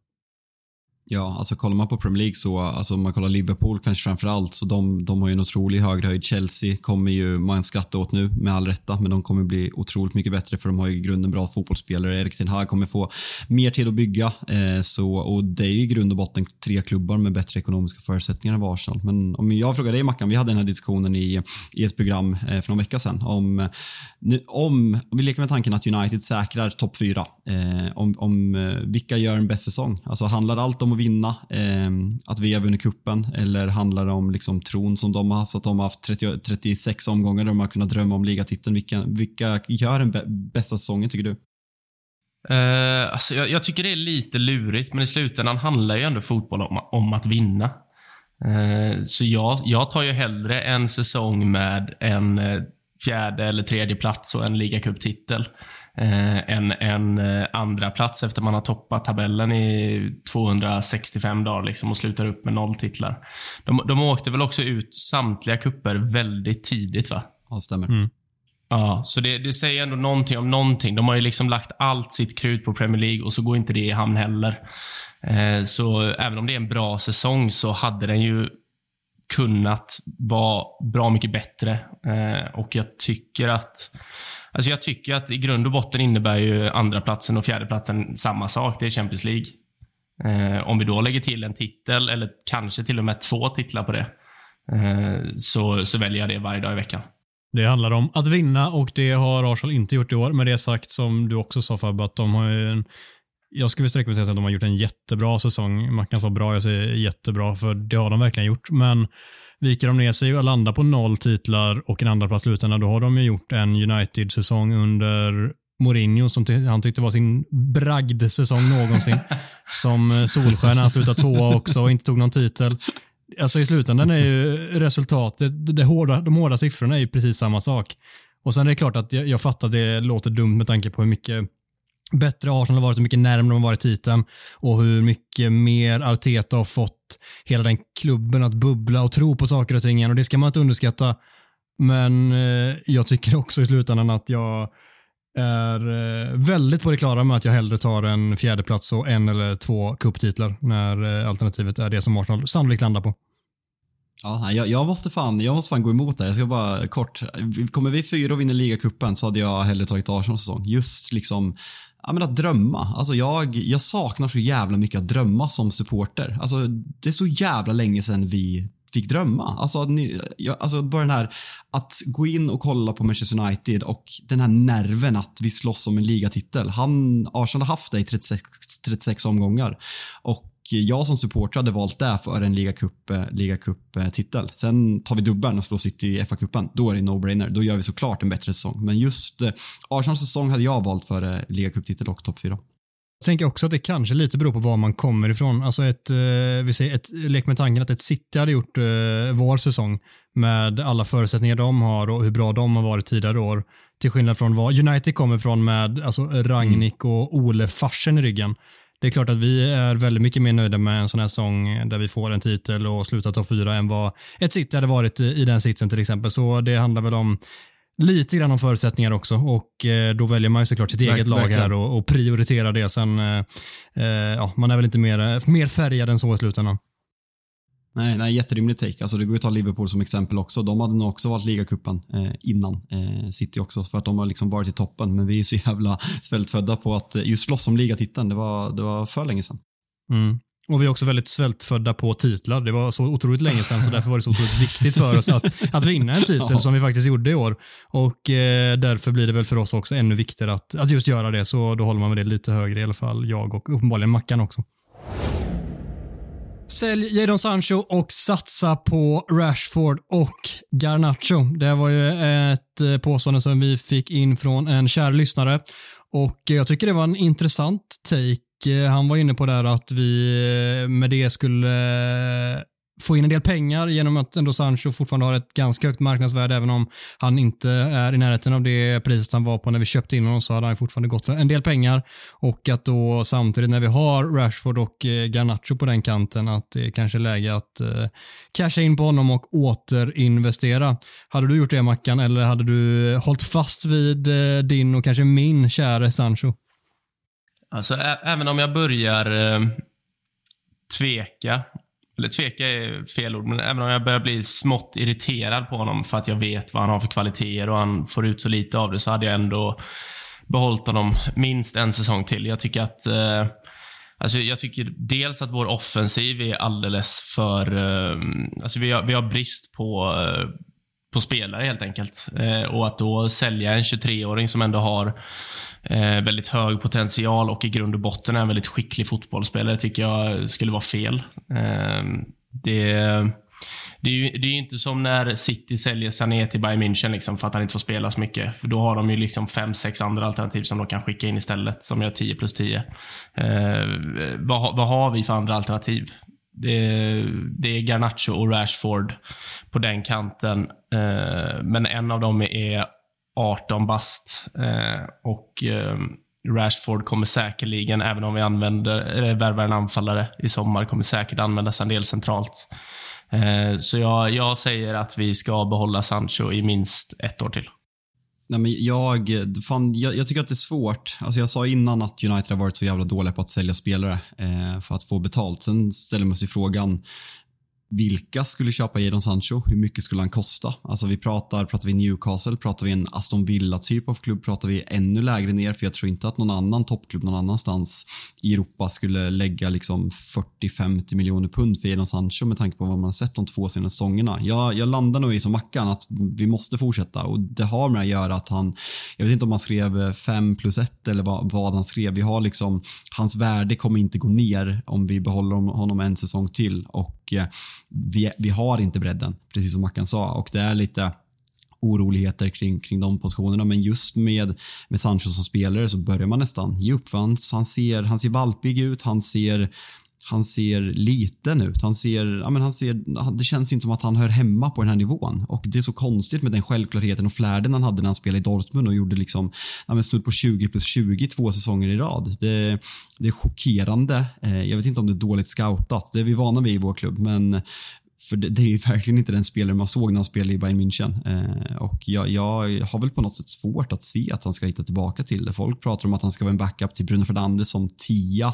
Speaker 1: Ja, alltså kollar man på Premier League så, alltså om man kollar Liverpool kanske framför allt, så de, de har ju en otrolig högre Chelsea kommer ju man skratta åt nu med all rätta, men de kommer bli otroligt mycket bättre för de har ju i grunden bra fotbollsspelare. Erik Ten Hag kommer få mer tid att bygga eh, så, och det är ju i grund och botten tre klubbar med bättre ekonomiska förutsättningar än Arsenal. Men om jag frågar dig Mackan, vi hade den här diskussionen i, i ett program eh, för någon vecka sedan om, om, om vi leker med tanken att United säkrar topp fyra, eh, om, om eh, vilka gör en bäst säsong? Alltså handlar allt om att vinna, eh, att vi har vunnit kuppen eller handlar det om liksom tron som de har haft, att de har haft 30, 36 omgångar där de har kunnat drömma om ligatiteln. Vilka, vilka gör den bästa säsongen tycker du?
Speaker 4: Uh, alltså jag, jag, tycker det är lite lurigt, men i slutändan handlar ju ändå fotboll om, om att vinna. Uh, så jag, jag tar ju hellre en säsong med en uh, fjärde eller tredje plats och en ligacuptitel eh, en, en eh, andra plats efter man har toppat tabellen i 265 dagar liksom och slutar upp med noll titlar. De, de åkte väl också ut samtliga kupper väldigt tidigt va?
Speaker 1: Ja, stämmer. Mm.
Speaker 4: Ja, så det, det, säger ändå någonting om någonting. De har ju liksom lagt allt sitt krut på Premier League och så går inte det i hamn heller. Eh, så även om det är en bra säsong så hade den ju kunnat vara bra mycket bättre. Eh, och jag tycker att Alltså jag tycker att i grund och botten innebär ju andra platsen och fjärde platsen samma sak. Det är Champions League. Eh, om vi då lägger till en titel, eller kanske till och med två titlar på det, eh, så, så väljer jag det varje dag i veckan.
Speaker 3: Det handlar om att vinna och det har Arsenal inte gjort i år. Med det sagt, som du också sa Fabbe, att de har en jag skulle sträcka mig till att de har gjort en jättebra säsong. Man kan säga bra, jag säger jättebra, för det har de verkligen gjort. Men viker de ner sig och landar på noll titlar och en andra plats slutända, då har de ju gjort en United-säsong under Mourinho som han tyckte var sin bragd-säsong någonsin. som eh, Solskär när han slutade tvåa också och inte tog någon titel. Alltså i slutändan är ju resultatet, det hårda, de hårda siffrorna är ju precis samma sak. Och sen är det klart att jag, jag fattar att det låter dumt med tanke på hur mycket bättre Arsenal har varit, hur mycket närmare de har varit titeln och hur mycket mer Arteta har fått hela den klubben att bubbla och tro på saker och ting igen och det ska man inte underskatta. Men eh, jag tycker också i slutändan att jag är eh, väldigt på det klara med att jag hellre tar en fjärde plats och en eller två kupptitlar när eh, alternativet är det som Arsenal sannolikt landar på.
Speaker 1: Ja, jag, jag, måste fan, jag måste fan gå emot det Jag ska bara kort. Kommer vi fyra och vinner ligacupen så hade jag hellre tagit Arsenal säsong. Just liksom ja, men att drömma. Alltså jag, jag saknar så jävla mycket att drömma som supporter. Alltså, det är så jävla länge sedan vi fick drömma. Alltså, alltså bara den här att gå in och kolla på Manchester United och den här nerven att vi slåss om en ligatitel. Han, Arsenal har haft det i 36, 36 omgångar och jag som supporter hade valt det för en ligacup-titel. Liga Sen tar vi dubbeln och slår City i FA-cupen. Då är det no-brainer. Då gör vi såklart en bättre säsong. Men just eh, Arsenals säsong hade jag valt för eh, ligacup-titel och topp 4.
Speaker 3: Jag tänker också att det kanske lite beror på var man kommer ifrån. Alltså ett, eh, vi säger ett, lek med tanken att ett City hade gjort eh, vår säsong med alla förutsättningar de har och hur bra de har varit tidigare år. Till skillnad från vad United kommer ifrån med alltså Ragnik mm. och Ole farsen i ryggen det är klart att vi är väldigt mycket mer nöjda med en sån här sång där vi får en titel och slutar topp fyra än vad ett City hade varit i den sitsen till exempel. Så det handlar väl om lite grann om förutsättningar också och eh, då väljer man ju såklart sitt eget lag här och, och prioriterar det. Sen, eh, eh, ja, man är väl inte mer, mer färgad än så i slutändan.
Speaker 1: Nej, nej jätterimlig take. Alltså det går ju att ta Liverpool som exempel också. De hade nog också valt ligacupen eh, innan eh, City också för att de har liksom varit i toppen. Men vi är så jävla svältfödda på att eh, just slåss om ligatiteln. Det var, det var för länge sedan.
Speaker 3: Mm. Och vi är också väldigt svältfödda på titlar. Det var så otroligt länge sedan så därför var det så otroligt viktigt för oss att, att vinna en titel ja. som vi faktiskt gjorde i år. Och eh, därför blir det väl för oss också ännu viktigare att, att just göra det. Så då håller man med det lite högre i alla fall, jag och uppenbarligen Mackan också. Sälj Jadon Sancho och satsa på Rashford och Garnacho. Det var ju ett eh, påstående som vi fick in från en kär lyssnare och eh, jag tycker det var en intressant take. Eh, han var inne på där att vi med det skulle få in en del pengar genom att ändå Sancho fortfarande har ett ganska högt marknadsvärde även om han inte är i närheten av det priset han var på när vi köpte in honom så hade han fortfarande gått för en del pengar och att då samtidigt när vi har Rashford och eh, Garnacho på den kanten att det kanske är läge att eh, casha in på honom och återinvestera. Hade du gjort det Mackan eller hade du hållit fast vid eh, din och kanske min käre Sancho?
Speaker 4: Alltså även om jag börjar eh, tveka eller tveka är fel ord, men även om jag börjar bli smått irriterad på honom för att jag vet vad han har för kvaliteter och han får ut så lite av det, så hade jag ändå behållit honom minst en säsong till. Jag tycker att eh, Alltså jag tycker dels att vår offensiv är alldeles för... Eh, alltså vi har, vi har brist på, eh, på spelare helt enkelt. Eh, och att då sälja en 23-åring som ändå har Eh, väldigt hög potential och i grund och botten är en väldigt skicklig fotbollsspelare tycker jag skulle vara fel. Eh, det, det är ju det är inte som när City säljer Sané till Bayern München liksom, för att han inte får spela så mycket. För då har de ju liksom fem, sex andra alternativ som de kan skicka in istället, som gör 10 plus 10. Eh, vad, vad har vi för andra alternativ? Det, det är Garnacho och Rashford på den kanten. Eh, men en av dem är 18 bast. Eh, och eh, Rashford kommer säkerligen, även om vi använder, eller värvar en anfallare i sommar, kommer säkert användas en del centralt. Eh, så jag, jag säger att vi ska behålla Sancho i minst ett år till.
Speaker 1: Nej, men jag, fan, jag, jag, tycker att det är svårt. Alltså jag sa innan att United har varit så jävla dåliga på att sälja spelare eh, för att få betalt. Sen ställer man sig frågan, vilka skulle köpa Jadon Sancho? Hur mycket skulle han kosta? Alltså vi pratar, pratar vi Newcastle, pratar vi en Aston Villa typ av klubb, pratar vi ännu lägre ner för jag tror inte att någon annan toppklubb någon annanstans i Europa skulle lägga liksom 40-50 miljoner pund för Jadon Sancho med tanke på vad man har sett de två senaste säsongerna. Jag, jag landar nog i som Mackan att vi måste fortsätta och det har med att göra att han, jag vet inte om han skrev 5 plus 1 eller vad, vad han skrev. Vi har liksom, hans värde kommer inte gå ner om vi behåller honom en säsong till och och eh, vi, vi har inte bredden, precis som Mackan sa. Och det är lite oroligheter kring, kring de positionerna. Men just med, med Sancho som spelare så börjar man nästan ge upp. Han, ser, han ser valpig ut, han ser han ser liten ut. Han ser, ja, men han ser, det känns inte som att han hör hemma på den här nivån. Och Det är så konstigt med den självklarheten och flärden han hade när han spelade i Dortmund och gjorde liksom, ja, snudd på 20 plus 20 två säsonger i rad. Det, det är chockerande. Eh, jag vet inte om det är dåligt scoutat. Det är vi vana vid i vår klubb. Men för det, det, är ju verkligen inte den spelare man såg när han spelade i Bayern München. Eh, och jag, jag, har väl på något sätt svårt att se att han ska hitta tillbaka till det. Folk pratar om att han ska vara en backup till Bruno Fernandes som tia.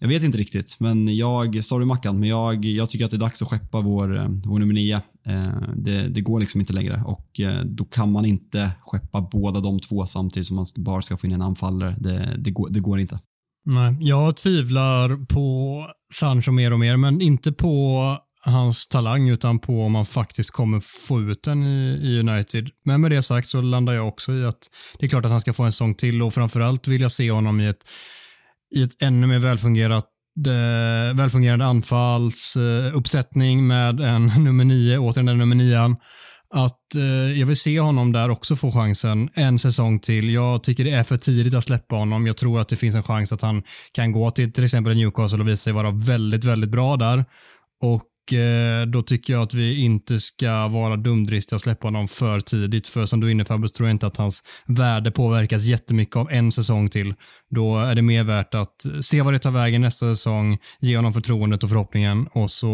Speaker 1: Jag vet inte riktigt, men jag, sorry Mackan, men jag, jag tycker att det är dags att skeppa vår, eh, vår nummer nio. Eh, det, det, går liksom inte längre och eh, då kan man inte skeppa båda de två samtidigt som man bara ska få in en anfallare. Det, det, går, det går inte.
Speaker 3: Nej, jag tvivlar på Sancho mer och mer, men inte på hans talang utan på om han faktiskt kommer få ut den i, i, United. Men med det sagt så landar jag också i att det är klart att han ska få en sång till och framförallt vill jag se honom i ett i ett ännu mer välfungerat eh, välfungerande anfallsuppsättning med en nummer nio, återigen den nummer nian. Att eh, jag vill se honom där också få chansen en säsong till. Jag tycker det är för tidigt att släppa honom. Jag tror att det finns en chans att han kan gå till till exempel Newcastle och visa sig vara väldigt, väldigt bra där. Och Eh, då tycker jag att vi inte ska vara dumdristiga och släppa honom för tidigt. För som du är inne Fabbus, tror jag inte att hans värde påverkas jättemycket av en säsong till. Då är det mer värt att se vad det tar vägen nästa säsong, ge honom förtroendet och förhoppningen och så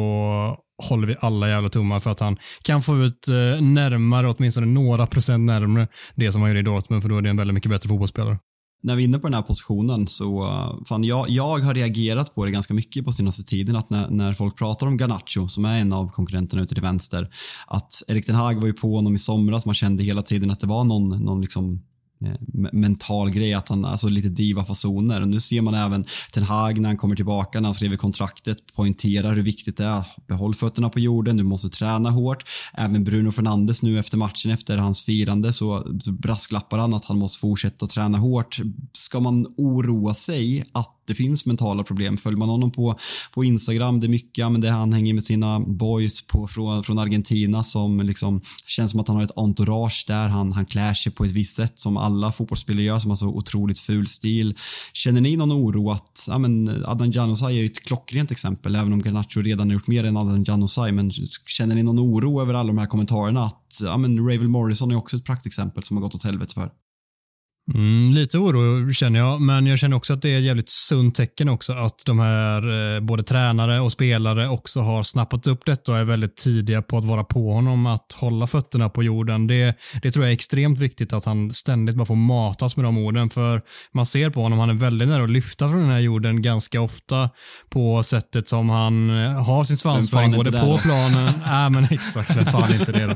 Speaker 3: håller vi alla jävla tummar för att han kan få ut eh, närmare, åtminstone några procent närmare det som han gjorde i Dortmund, för då är det en väldigt mycket bättre fotbollsspelare
Speaker 1: när vi är inne på den här positionen så, eh, fan jag, jag har reagerat på det ganska mycket på senaste tiden att när, när folk pratar om Garnacho som är en av konkurrenterna ute till vänster, att Erik den Hag var ju på honom i somras, man kände hela tiden att det var någon, någon liksom Eh, mental grej, att han, alltså lite divafasoner. Nu ser man även Ten Hag när han kommer tillbaka, när han skriver kontraktet, poängterar hur viktigt det är. Behåll fötterna på jorden, du måste träna hårt. Även Bruno Fernandes nu efter matchen, efter hans firande, så brasklappar han att han måste fortsätta träna hårt. Ska man oroa sig att det finns mentala problem. Följer man honom på, på Instagram, det är mycket, men det han hänger med sina boys på, från, från Argentina som liksom känns som att han har ett entourage där. Han, han klär sig på ett visst sätt som alla fotbollsspelare gör som har så otroligt ful stil. Känner ni någon oro att, ja men Adnan Januzaj är ju ett klockrent exempel, även om Garnacho redan har gjort mer än Adnan Januzaj, men känner ni någon oro över alla de här kommentarerna att, ja men Ravel Morrison är också ett praktexempel som har gått åt helvete för?
Speaker 3: Mm, lite oro känner jag, men jag känner också att det är ett jävligt sunt tecken också att de här eh, både tränare och spelare också har snappat upp detta och är väldigt tidiga på att vara på honom att hålla fötterna på jorden. Det, det tror jag är extremt viktigt att han ständigt bara får matas med de orden för man ser på honom, han är väldigt nära att lyfta från den här jorden ganska ofta på sättet som han eh, har sin svanspoäng både på planen. Nej men exakt, vem fan inte det då?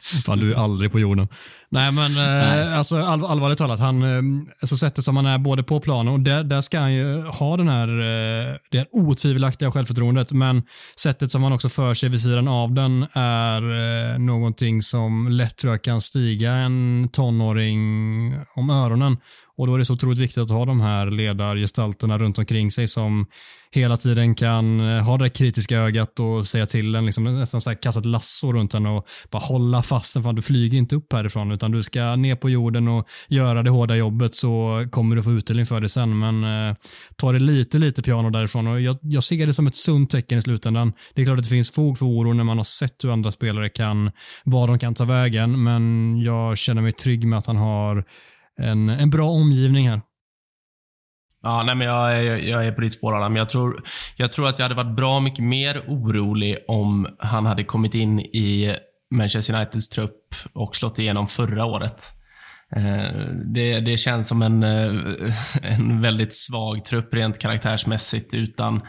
Speaker 3: Fan, du är aldrig på jorden. Nej, men eh, alltså, all, allvarligt talat, han, eh, alltså, sättet som han är både på planen och där, där ska han ju ha den här, eh, det här otvivelaktiga självförtroendet, men sättet som han också för sig vid sidan av den är någonting som lätt tror jag kan stiga en tonåring om öronen. Och Då är det så otroligt viktigt att ha de här ledargestalterna runt omkring sig som hela tiden kan eh, ha det kritiska ögat och säga till en, liksom, nästan så här, kasta ett lasso runt en och bara hålla fast den. Fan, du flyger inte upp härifrån utan du ska ner på jorden och göra det hårda jobbet så kommer du få utdelning för det sen. Men eh, ta det lite, lite piano därifrån och jag, jag ser det som ett sunt tecken i slutändan. Det är klart att det finns fog för oro när man har sett hur andra spelare kan, vad de kan ta vägen, men jag känner mig trygg med att han har en, en bra omgivning här.
Speaker 4: Ja, nej, men jag, jag, jag är på ditt spår, Adam. Jag tror, jag tror att jag hade varit bra mycket mer orolig om han hade kommit in i Manchester Uniteds trupp och slått igenom förra året. Eh, det, det känns som en, eh, en väldigt svag trupp rent karaktärsmässigt utan,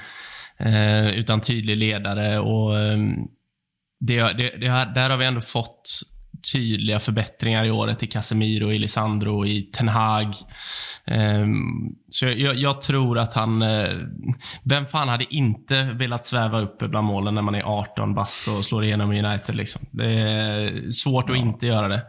Speaker 4: eh, utan tydlig ledare. och ehm, det, det, det, Där har vi ändå fått tydliga förbättringar i året i Casemiro, i Lisandro, i Ten Hag. Um, så jag, jag, tror att han... Uh, vem fan hade inte velat sväva upp bland målen när man är 18 bast och slår igenom i United? Liksom? Det är svårt ja. att inte göra det.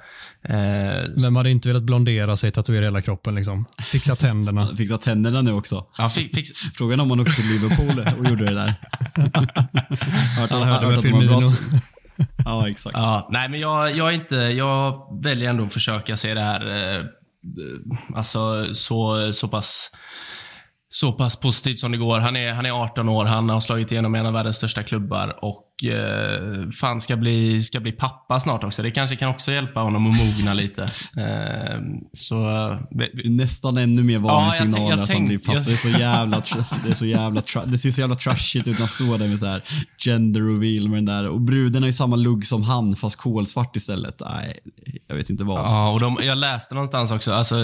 Speaker 3: Uh, Vem hade inte velat blondera sig, tatuera hela kroppen? Liksom? Fixa tänderna.
Speaker 1: Fixa tänderna nu också.
Speaker 4: Ja, fi fix
Speaker 1: Frågan om man åkte till Liverpool och gjorde det där.
Speaker 3: hört, Han hörde med Firmino.
Speaker 1: ja, exakt.
Speaker 4: Ja, nej, men jag, jag, inte, jag väljer ändå att försöka se det här eh, alltså, så, så pass så pass positivt som det går. Han är, han är 18 år, han har slagit igenom en av världens största klubbar och eh, fan ska bli, ska bli pappa snart också. Det kanske kan också hjälpa honom att mogna lite. Eh, så,
Speaker 1: Nästan ännu mer varningssignaler ja, att han blir pappa. Det är så jävla, det är så jävla, det ser så jävla trashigt ut när han står där med så här gender reveal med den där. Och bruden har ju samma lugg som han fast kolsvart istället. Nej, jag vet inte vad.
Speaker 4: Ja, och de, jag läste någonstans också, alltså,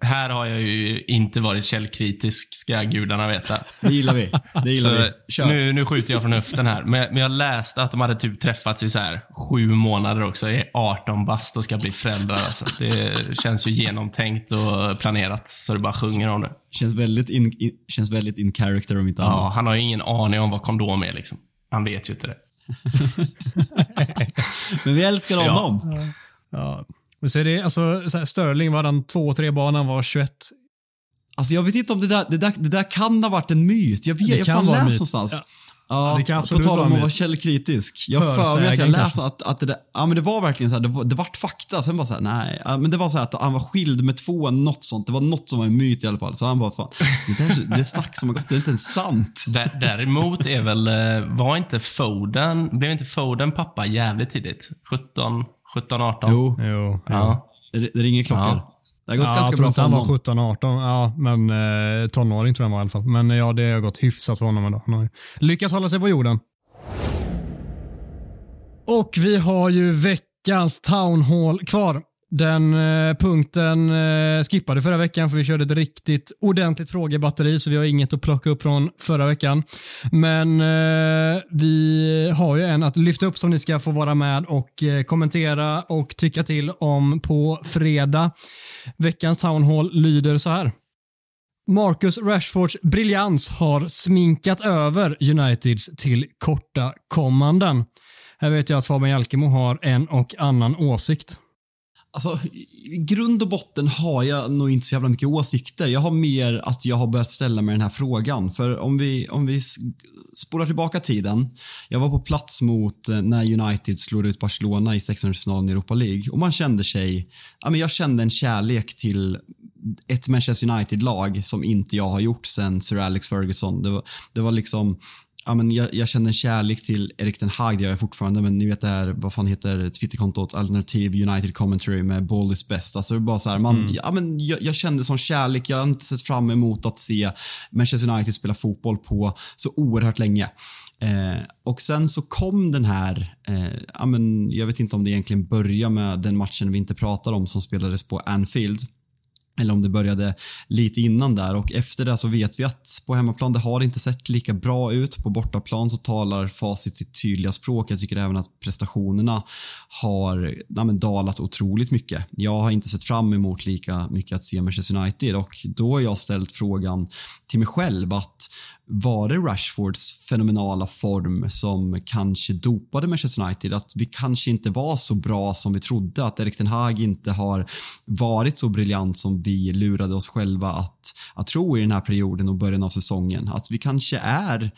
Speaker 4: här har jag ju inte varit källkritisk ska gudarna veta.
Speaker 1: Det gillar vi. Det gillar så vi.
Speaker 4: Kör. Nu, nu skjuter jag från höften här. Men, men jag läste att de hade typ träffats i så här sju månader också. Är 18 bast och ska bli föräldrar. Alltså. Det känns ju genomtänkt och planerat så det bara sjunger om det.
Speaker 1: Känns väldigt in, in känns väldigt in character om inte
Speaker 4: annat. Ja, han har ju ingen aning om vad kondom är liksom. Han vet ju inte det.
Speaker 1: men vi älskar honom. Ja.
Speaker 3: ja. Men så är det, alltså, så här, Sterling var han två, tre barn han var 21.
Speaker 1: Alltså jag vet inte om det där, det där, det där kan ha varit en myt. Jag vet, det jag kan läst någonstans. Ja. Ja, det kan absolut på tal om att vara källkritisk. Jag för mig att jag läste att, att det, där, ja, men det var verkligen så här, det, var, det vart fakta. Sen var så här, nej, ja, men det var så här att han var skild med två, något sånt. Det var något som var en myt i alla fall. Så han bara, fan, det, är, det är snack som har gått, det är inte ens sant.
Speaker 4: Däremot är väl, eh, var inte Foden, blev inte Foden pappa jävligt tidigt? 17, 17 18?
Speaker 1: Jo.
Speaker 3: jo,
Speaker 1: ja. Det, det ringer klockor. Ja. Det har gått ja, ganska bra för
Speaker 3: honom. Jag tror han var 17-18, ja, men eh, tonåring tror jag han var i alla fall. Men ja, det har gått hyfsat för honom ändå. Han har lyckats hålla sig på jorden. Och vi har ju veckans Town Hall kvar. Den eh, punkten eh, skippade förra veckan för vi körde ett riktigt ordentligt frågebatteri så vi har inget att plocka upp från förra veckan. Men eh, vi har ju en att lyfta upp som ni ska få vara med och eh, kommentera och tycka till om på fredag. Veckans Town Hall lyder så här. Marcus Rashfords briljans har sminkat över Uniteds till korta kommanden. Här vet jag att Fabian Jalkemo har en och annan åsikt.
Speaker 1: Alltså, i grund och botten har jag nog inte så jävla mycket åsikter. Jag har mer att jag har börjat ställa mig den här frågan. För om vi, om vi spolar tillbaka tiden. Jag var på plats mot eh, när United slår ut Barcelona i 16 i Europa League och man kände sig, ja men jag kände en kärlek till ett Manchester United-lag som inte jag har gjort sen Sir Alex Ferguson. Det var, det var liksom ja, men jag, jag känner en kärlek till Erik den Hag, det gör jag fortfarande, men ni vet det här, vad fan heter Twitterkontot, Alternativ United Commentary med Ball is best. Alltså bara så här, man, mm. ja, men jag, jag kände sån kärlek, jag har inte sett fram emot att se Manchester United spela fotboll på så oerhört länge. Eh, och sen så kom den här, eh, ja, men jag vet inte om det egentligen börjar med den matchen vi inte pratar om som spelades på Anfield. Eller om det började lite innan där och efter det så vet vi att på hemmaplan det har inte sett lika bra ut. På bortaplan så talar facit sitt tydliga språk. Jag tycker även att prestationerna har ja, men, dalat otroligt mycket. Jag har inte sett fram emot lika mycket att se Manchester United och då har jag ställt frågan till mig själv att var det Rashfords fenomenala form som kanske dopade Manchester United? Att vi kanske inte var så bra som vi trodde, att Erik Ten Hag inte har varit så briljant som vi lurade oss själva att, att tro i den här perioden och början av säsongen. Att vi kanske är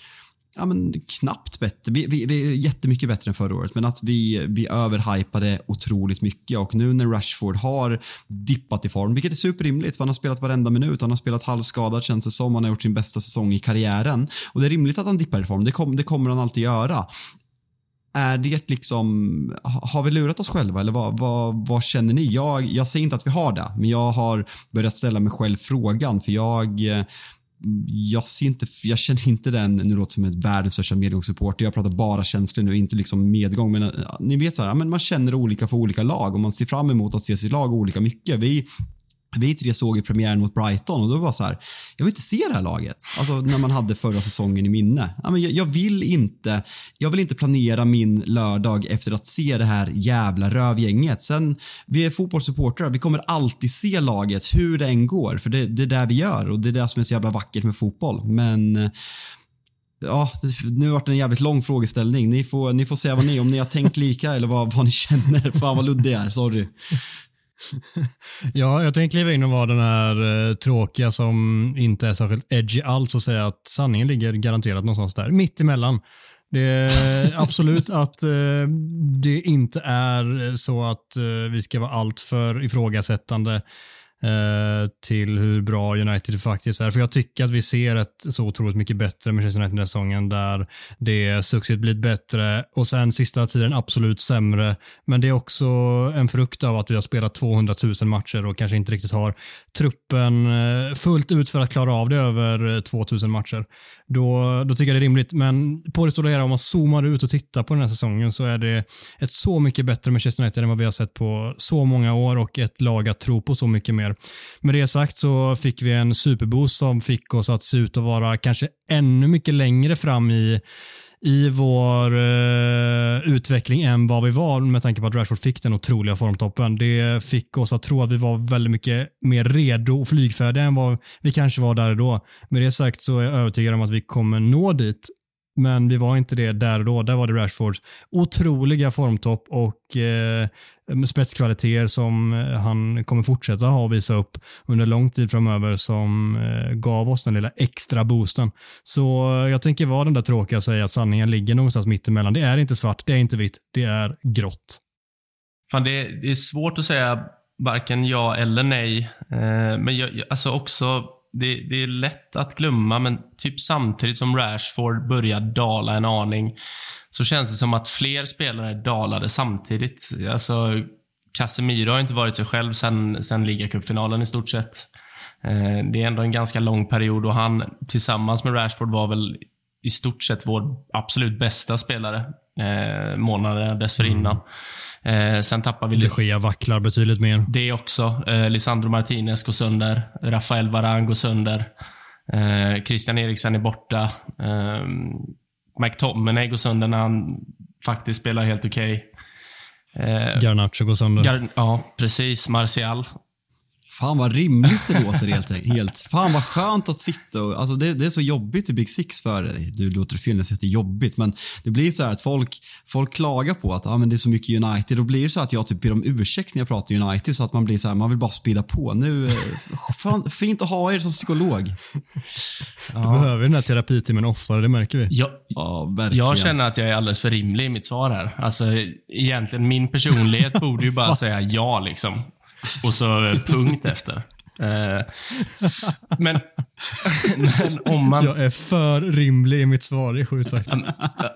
Speaker 1: ja, men, knappt bättre. Vi, vi, vi, är jättemycket bättre än förra året, men att vi, vi överhypade otroligt mycket och nu när Rashford har dippat i form, vilket är superrimligt för han har spelat varenda minut, han har spelat halvskadad känns det som, han har gjort sin bästa säsong i karriären och det är rimligt att han dippar i form, det, kom, det kommer han alltid göra. Är det liksom, har vi lurat oss själva eller vad, vad, vad känner ni? Jag, jag säger inte att vi har det, men jag har börjat ställa mig själv frågan för jag jag, ser inte, jag känner inte den, nu låter som ett världens största medgångssupporter, jag pratar bara känslor nu, inte liksom medgång. Men eh, ni vet så här, men man känner olika för olika lag och man ser fram emot att se sitt lag olika mycket. Vi vi tre såg i premiären mot Brighton och då var det så här, jag vill inte se det här laget. Alltså när man hade förra säsongen i minne. jag, vill inte, jag vill inte planera min lördag efter att se det här jävla rövgänget. Sen, vi är fotbollssupportrar, vi kommer alltid se laget hur det än går. För det, det är det vi gör och det är det som är så jävla vackert med fotboll. Men Ja, nu har det en jävligt lång frågeställning. Ni får, ni får säga vad ni, om ni har tänkt lika eller vad, vad ni känner. Fan vad luddig jag är, sorry.
Speaker 3: ja, jag tänkte kliva in och vara den här eh, tråkiga som inte är särskilt edgy alls och säga att sanningen ligger garanterat någonstans där, mitt emellan. Det är absolut att eh, det inte är så att eh, vi ska vara alltför ifrågasättande Eh, till hur bra United faktiskt är. För jag tycker att vi ser ett så otroligt mycket bättre Manchester United den här säsongen där det successivt blivit bättre och sen sista tiden absolut sämre. Men det är också en frukt av att vi har spelat 200 000 matcher och kanske inte riktigt har truppen eh, fullt ut för att klara av det över 2000 matcher. Då, då tycker jag det är rimligt. Men på det stora hela, om man zoomar ut och tittar på den här säsongen så är det ett så mycket bättre Manchester United än vad vi har sett på så många år och ett lag att tro på så mycket mer. Med det sagt så fick vi en superboost som fick oss att se ut att vara kanske ännu mycket längre fram i i vår eh, utveckling än vad vi var med tanke på att Rashford fick den otroliga formtoppen. Det fick oss att tro att vi var väldigt mycket mer redo och flygfärdiga än vad vi kanske var där och då. Med det sagt så är jag övertygad om att vi kommer nå dit men vi var inte det där och då. Där var det Rashfords otroliga formtopp och eh, spetskvaliteter som eh, han kommer fortsätta ha och visa upp under lång tid framöver som eh, gav oss den lilla extra boosten. Så eh, jag tänker vara den där tråkiga och säga att sanningen ligger någonstans mittemellan. Det är inte svart, det är inte vitt, det är grått.
Speaker 4: Fan, det, är, det är svårt att säga varken ja eller nej. Men jag, alltså också det, det, är lätt att glömma, men typ samtidigt som Rashford börjar dala en aning så känns det som att fler spelare dalade samtidigt. Alltså, Casemiro har inte varit sig själv sen, sen ligacupfinalen i stort sett. Eh, det är ändå en ganska lång period och han tillsammans med Rashford var väl i stort sett vår absolut bästa spelare eh, månaderna dessförinnan. Mm. Eh, sen tappar vi...
Speaker 3: De Gea vacklar betydligt mer.
Speaker 4: Det också. Eh, Lisandro Martinez går sönder. Rafael Varane går sönder. Eh, Christian Eriksen är borta. McTominay går sönder när han faktiskt spelar helt okej.
Speaker 3: Okay. Eh, Garnacho går sönder. Gar
Speaker 4: ja, precis. Martial.
Speaker 1: Fan vad rimligt det låter helt helt. Fan vad skönt att sitta och, alltså det, det är så jobbigt i Big Six för, du låter säger att det är jobbigt, men det blir så här att folk, folk klagar på att ah, men det är så mycket United. Då blir det så att jag typ ber om ursäkt när jag pratar United så att man blir så här, man vill bara spida på. Nu, eh, fan, fint att ha er som psykolog.
Speaker 3: Du behöver den här terapitimmen oftare, det märker vi.
Speaker 4: Jag,
Speaker 1: Ja, verkligen.
Speaker 4: jag känner att jag är alldeles för rimlig i mitt svar här. Alltså, egentligen, min personlighet borde ju bara säga ja liksom. Och så punkt efter. Eh, men, men om man...
Speaker 3: Jag är för rimlig i mitt svar, det är sjukt sagt.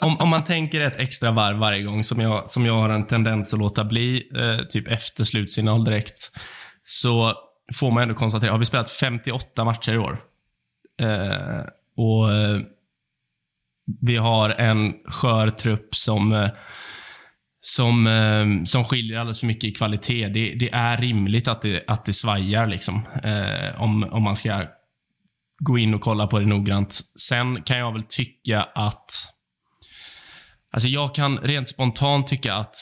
Speaker 4: om, om man tänker ett extra varv varje gång, som jag, som jag har en tendens att låta bli, eh, typ efter slutsignal direkt, så får man ändå konstatera, har vi spelat 58 matcher i år? Eh, och vi har en skör trupp som, som, eh, som skiljer alldeles för mycket i kvalitet. Det, det är rimligt att det, att det svajar, liksom, eh, om, om man ska gå in och kolla på det noggrant. Sen kan jag väl tycka att Alltså jag kan rent spontant tycka att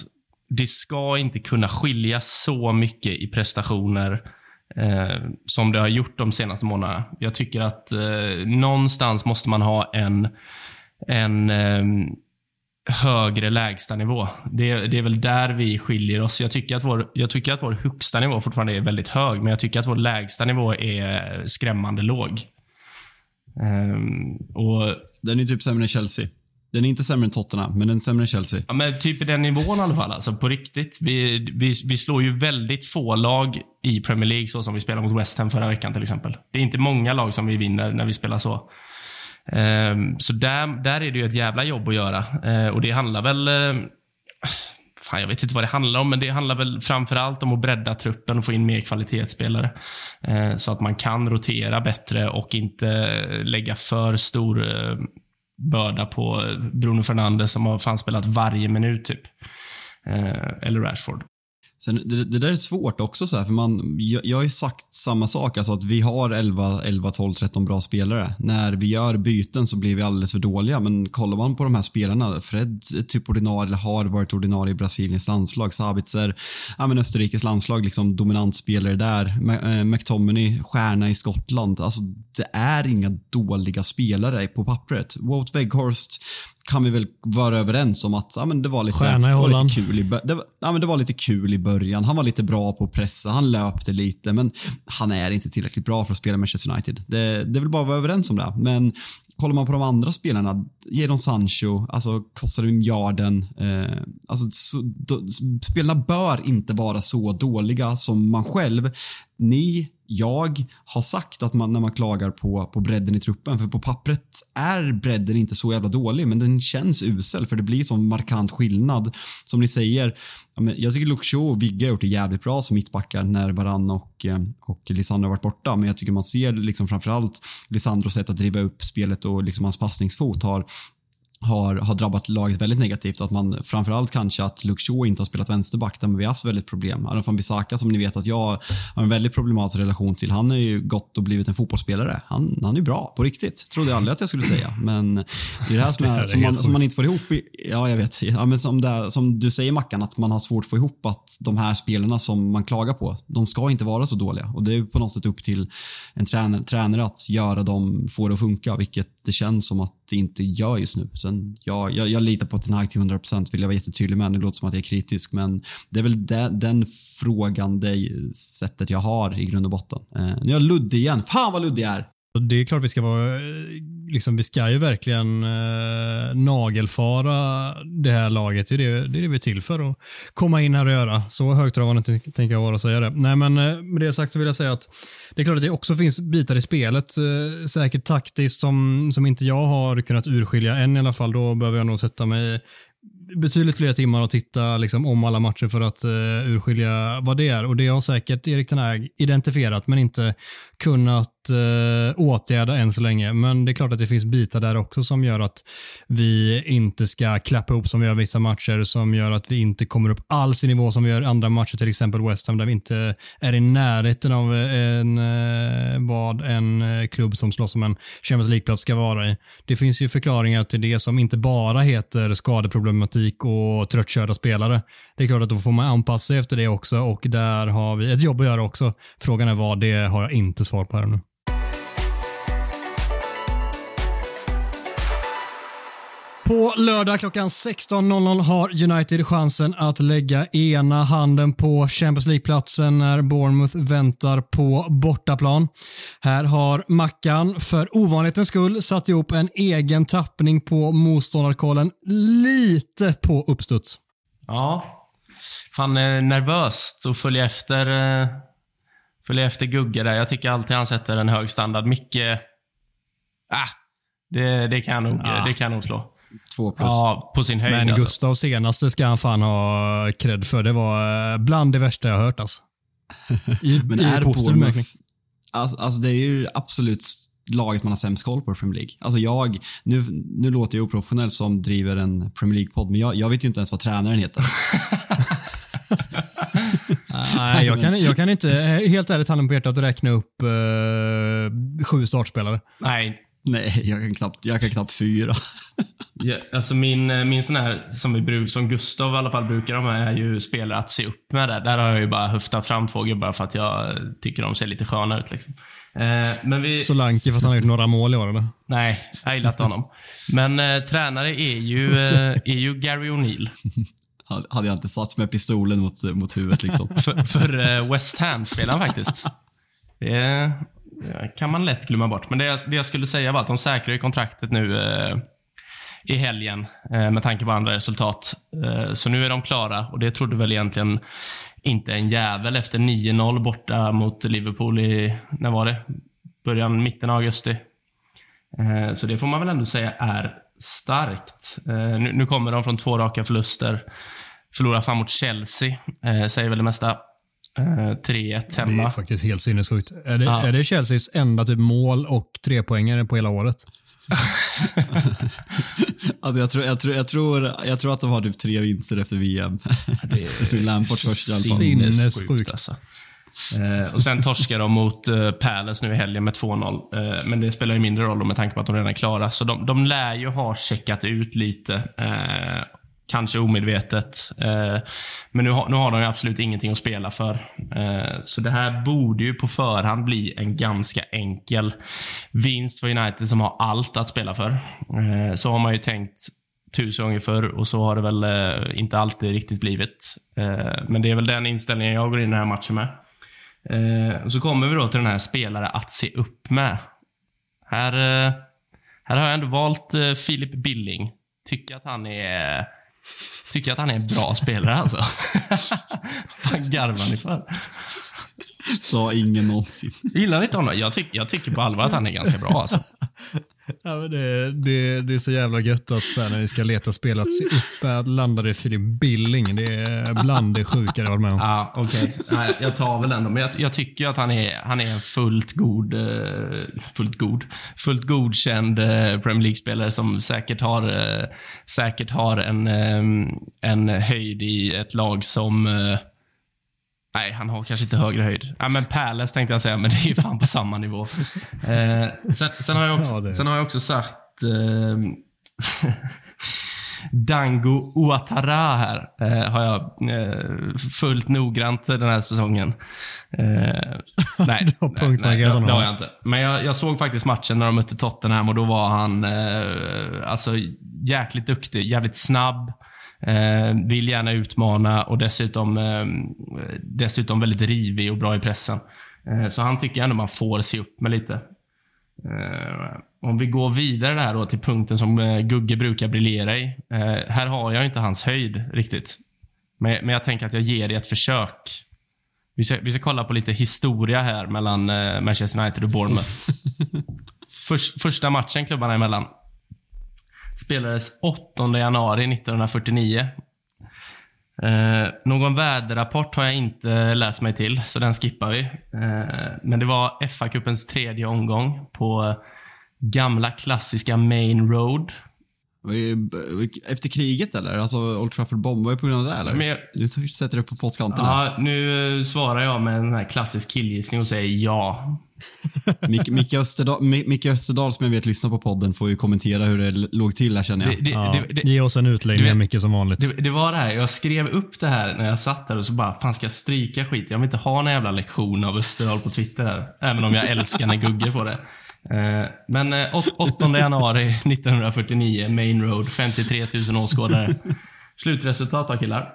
Speaker 4: det ska inte kunna skilja så mycket i prestationer eh, som det har gjort de senaste månaderna. Jag tycker att eh, någonstans måste man ha en, en eh, högre lägstanivå. Det, det är väl där vi skiljer oss. Jag tycker, att vår, jag tycker att vår högsta nivå fortfarande är väldigt hög, men jag tycker att vår lägsta nivå är skrämmande låg. Ehm, och
Speaker 1: Den är typ sämre än Chelsea. Den är inte sämre än Tottenham, men den är sämre än Chelsea.
Speaker 4: Ja, men typ i den nivån i alla fall. Alltså på riktigt. Vi, vi, vi slår ju väldigt få lag i Premier League så som vi spelade mot West Ham förra veckan till exempel. Det är inte många lag som vi vinner när vi spelar så. Ehm, så där, där är det ju ett jävla jobb att göra. Eh, och det handlar väl... Eh, fan, jag vet inte vad det handlar om, men det handlar väl framför allt om att bredda truppen och få in mer kvalitetsspelare. Eh, så att man kan rotera bättre och inte lägga för stor eh, börda på Bruno Fernandes som har fan spelat varje minut typ. Eh, eller Rashford.
Speaker 1: Sen, det, det där är svårt också, så här, för man, jag, jag har ju sagt samma sak, alltså att vi har 11, 11, 12, 13 bra spelare. När vi gör byten så blir vi alldeles för dåliga, men kollar man på de här spelarna, Fred är typ ordinarie, eller har varit ordinarie i Brasiliens landslag, Sabitzer, ja, men Österrikes landslag, liksom dominant spelare där, eh, McTominay, stjärna i Skottland. Alltså, det är inga dåliga spelare på pappret. Wout Weghorst kan vi väl vara överens om att ja, men det var lite,
Speaker 3: Stjärna i
Speaker 1: det var
Speaker 3: Holland.
Speaker 1: lite kul i, det, var- ja, men det var lite kul i början. Han var lite bra på att pressa, han löpte lite, men han är inte tillräckligt bra för att spela Manchester United. Det, det väl bara att vara överens om det. Men kollar man på de andra spelarna, Jadon Sancho, alltså kostade miljarden. Eh, alltså, så, då, spelarna bör inte vara så dåliga som man själv, ni, jag, har sagt att man, när man klagar på, på bredden i truppen. För på pappret är bredden inte så jävla dålig, men den känns usel för det blir sån markant skillnad. Som ni säger, jag tycker Luke och Vigge har gjort det jävligt bra som mittbackar när Varann och, eh, och Lisandro har varit borta. Men jag tycker man ser liksom framförallt Lisandros sätt att driva upp spelet och liksom hans passningsfot har har, har drabbat laget väldigt negativt. Att man framförallt kanske att Luke Shaw inte har spelat vänsterback där vi har haft väldigt problem. Aron van Bissaka som ni vet att jag har en väldigt problematisk relation till. Han har ju gått och blivit en fotbollsspelare. Han, han är bra på riktigt. Trodde jag aldrig att jag skulle säga. Men det är det här som, är,
Speaker 3: är
Speaker 1: som, man, som man inte får ihop. I, ja, jag vet. Ja, men som, det, som du säger Mackan, att man har svårt att få ihop att de här spelarna som man klagar på, de ska inte vara så dåliga. Och det är på något sätt upp till en tränare, tränare att göra dem, få det att funka, vilket det känns som att det inte gör just nu. Sen, ja, jag, jag litar på Ten Hag till 100% vill jag vara jättetydlig med. Det låter som att jag är kritisk, men det är väl de, den frågan, det sättet jag har i grund och botten. Eh, nu är jag luddig igen. Fan vad luddig jag är!
Speaker 3: Det är klart vi ska vara, eh, liksom, vi ska ju verkligen eh, nagelfara det här laget. Det är det, det är det vi är till för att komma in här och göra. Så högtravande tänker jag vara och säga det. Nej, men eh, med det sagt så vill jag säga att det är klart att det också finns bitar i spelet, eh, säkert taktiskt, som, som inte jag har kunnat urskilja än i alla fall. Då behöver jag nog sätta mig betydligt fler timmar och titta liksom, om alla matcher för att uh, urskilja vad det är. Och det har säkert Erik Tenag identifierat men inte kunnat eh, åtgärda än så länge. Men det är klart att det finns bitar där också som gör att vi inte ska klappa ihop som vi gör vissa matcher, som gör att vi inte kommer upp alls i nivå som vi gör andra matcher, till exempel West Ham, där vi inte är i närheten av eh, en, eh, vad en eh, klubb som slåss om en Champions League-plats ska vara i. Det finns ju förklaringar till det som inte bara heter skadeproblematik och tröttkörda spelare. Det är klart att då får man anpassa sig efter det också och där har vi ett jobb att göra också. Frågan är vad, det har jag inte svar på här nu. På lördag klockan 16.00 har United chansen att lägga ena handen på Champions League-platsen när Bournemouth väntar på bortaplan. Här har Mackan för ovanlighetens skull satt ihop en egen tappning på motståndarkollen lite på uppstuds.
Speaker 4: Ja. Fan, eh, nervöst att följa efter, eh, följa efter Gugge där. Jag tycker alltid han sätter en hög standard. Micke... Ah, det, det, kan nog,
Speaker 3: Ah.
Speaker 4: det kan nog slå.
Speaker 1: Två plus.
Speaker 4: Ja, på sin höjd
Speaker 3: Men
Speaker 4: alltså.
Speaker 3: Gustavs senaste ska han fan ha cred för. Det var eh, bland det värsta jag hört alltså. I,
Speaker 1: Men
Speaker 3: i
Speaker 1: är
Speaker 3: positiv bemärkning.
Speaker 1: Alltså, alltså det är ju absolut laget man har sämst koll på i Premier League. Alltså jag, nu, nu låter jag oprofessionell som driver en Premier League-podd, men jag, jag vet ju inte ens vad tränaren heter.
Speaker 3: Nej, jag kan, jag kan inte, helt ärligt handen på hjärtat, räkna upp eh, sju startspelare.
Speaker 4: Nej,
Speaker 1: Nej, jag kan knappt, jag kan knappt fyra.
Speaker 4: Ja, alltså min, eh, min sån här, som, vi bruk, som Gustav i alla fall brukar de är ju spelare att se upp med. Där, där har jag ju bara höftat fram två gubbar för att jag tycker de ser lite sköna ut. Liksom. Eh, men vi,
Speaker 3: Solanke för att han har gjort några mål i år eller?
Speaker 4: nej, jag har gillat honom. Men eh, tränare är ju, eh, är ju Gary O'Neill.
Speaker 1: Hade jag inte satt med pistolen mot, mot huvudet liksom.
Speaker 4: För, för eh, West Ham-spelaren faktiskt. Det kan man lätt glömma bort. Men det jag, det jag skulle säga var att de säkrar kontraktet nu eh, i helgen eh, med tanke på andra resultat. Eh, så nu är de klara och det trodde väl egentligen inte en jävel efter 9-0 borta mot Liverpool i, när var det? Början, mitten av augusti. Eh, så det får man väl ändå säga är starkt. Eh, nu, nu kommer de från två raka förluster. Förlorar fan mot Chelsea, eh, säger väl det mesta. Eh, 3-1
Speaker 3: Det är
Speaker 4: hemma.
Speaker 3: faktiskt helt sinnessjukt. Är det,
Speaker 4: Ja.
Speaker 3: är det Chelseas enda typ mål och trepoängare på hela året?
Speaker 1: Alltså jag, tror, jag, tror, jag, tror, jag tror att de har typ tre vinster efter VM.
Speaker 4: Det är.
Speaker 3: Sinnessjukt.
Speaker 4: alltså. Eh, och sen torskar de mot eh, Palace nu i helgen med 2-0. Eh, men det spelar ju mindre roll med tanke på att de redan är klara. Så de, de lär ju ha checkat ut lite. Eh, kanske omedvetet. Eh, men nu har, nu har de ju absolut ingenting att spela för. Eh, så det här borde ju på förhand bli en ganska enkel vinst för United som har allt att spela för. Eh, så har man ju tänkt tusen gånger förr och så har det väl inte alltid riktigt blivit. Men det är väl den inställningen jag går in i den här matchen med. Så kommer vi då till den här spelare att se upp med. Här, här har jag ändå valt Philip Filip Billing. Tycker att han är Tycker att han är en bra spelare alltså. Vad garvar ni för?
Speaker 1: Sa ingen någonsin.
Speaker 4: Gillar ni inte honom? Jag, tyck, jag tycker på allvar att han är ganska bra alltså.
Speaker 3: Ja, men det, det, det är så jävla gött att så här, när vi ska leta spel att se upp att landa Filip Billing. Det är bland det sjukare jag varit med om.
Speaker 4: Ja, okej. Nej, Jag tar väl ändå. Men jag, jag tycker att han är, han är en fullt god, eh, fullt god, fullt godkänd eh, Premier League-spelare som säkert har, eh, säkert har en, en höjd i ett lag som Nej, han har kanske inte högre höjd. Ja, men Palace tänkte jag säga, men det är ju fan på samma nivå. Eh, sen, sen, har jag också,
Speaker 3: Ja,
Speaker 4: sen har jag också sagt eh, Dango Ouattara här eh, har jag eh, följt noggrant den här säsongen. Eh, nej, nej, nej, det, det har jag inte. Men jag, jag såg faktiskt matchen när de mötte Tottenham och då var han eh, alltså jäkligt duktig, jävligt snabb. Eh, vill gärna utmana och dessutom, eh, dessutom väldigt rivig och bra i pressen. Eh, så han tycker jag ändå man får se upp med lite. Eh, om vi går vidare där då till punkten som eh, Gugge brukar briljera i. Eh, här har jag inte hans höjd riktigt. Men, men jag tänker att jag ger det ett försök. Vi ska, vi ska kolla på lite historia här mellan Manchester United och Bournemouth. Först, första matchen klubbarna emellan spelades 8 januari 1949. Eh, någon väderrapport har jag inte läst mig till, så den skippar vi. Eh, men det var FA-cupens tredje omgång på gamla klassiska Main Road.
Speaker 1: Efter kriget eller? Alltså Old Trafford bombade ju på grund av det eller?
Speaker 4: Men jag-
Speaker 1: Du sätter det på pottkanten.
Speaker 4: Ja, nu eh, svarar jag med en här klassisk killgissning och säger ja.
Speaker 1: Mic- Micke Österdal, Mi- Micke Österdal som jag vet lyssnar på podden får ju kommentera hur det låg till här känner jag.
Speaker 4: Det, det,
Speaker 3: Ja,
Speaker 4: det, det,
Speaker 3: Ge oss en utläggning
Speaker 4: vet-
Speaker 3: mycket som vanligt.
Speaker 4: det, det var det här, jag skrev upp det här när jag satt där och så bara, fan ska jag stryka skit? Jag vill inte ha någon jävla lektion av Österdal på Twitter här. Även om jag älskar när Gugge får det. Eh, Men eh, åt- 8 januari 1949, Main Road, 53 000 åskådare. Slutresultat då killar?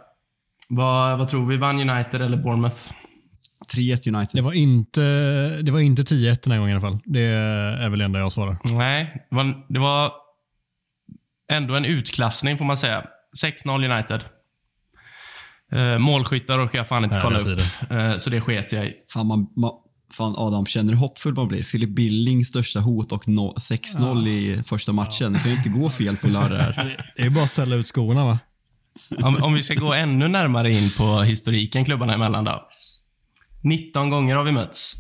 Speaker 4: Vad, vad tror vi? Vann United eller Bournemouth?
Speaker 1: 3-1 United.
Speaker 3: Det var inte, det var inte 10-1 den här gången i alla fall. Det är väl det enda jag svarar.
Speaker 4: Nej, det var, det var ändå en utklassning får man säga. 6-0 United. Eh, målskyttar orkar jag fan inte
Speaker 3: Nej,
Speaker 4: kolla upp. Eh, så det sket jag i.
Speaker 1: Fan, man, man, fan Adam, känner du hoppfull man blir? Philip Billings största hot och no, 6-0 i första matchen. Det kan ju inte gå fel på lördag här.
Speaker 3: Det är bara att ställa ut skorna va?
Speaker 4: Om, om vi ska gå ännu närmare in på historiken klubbarna emellan då. 19 gånger har vi mötts.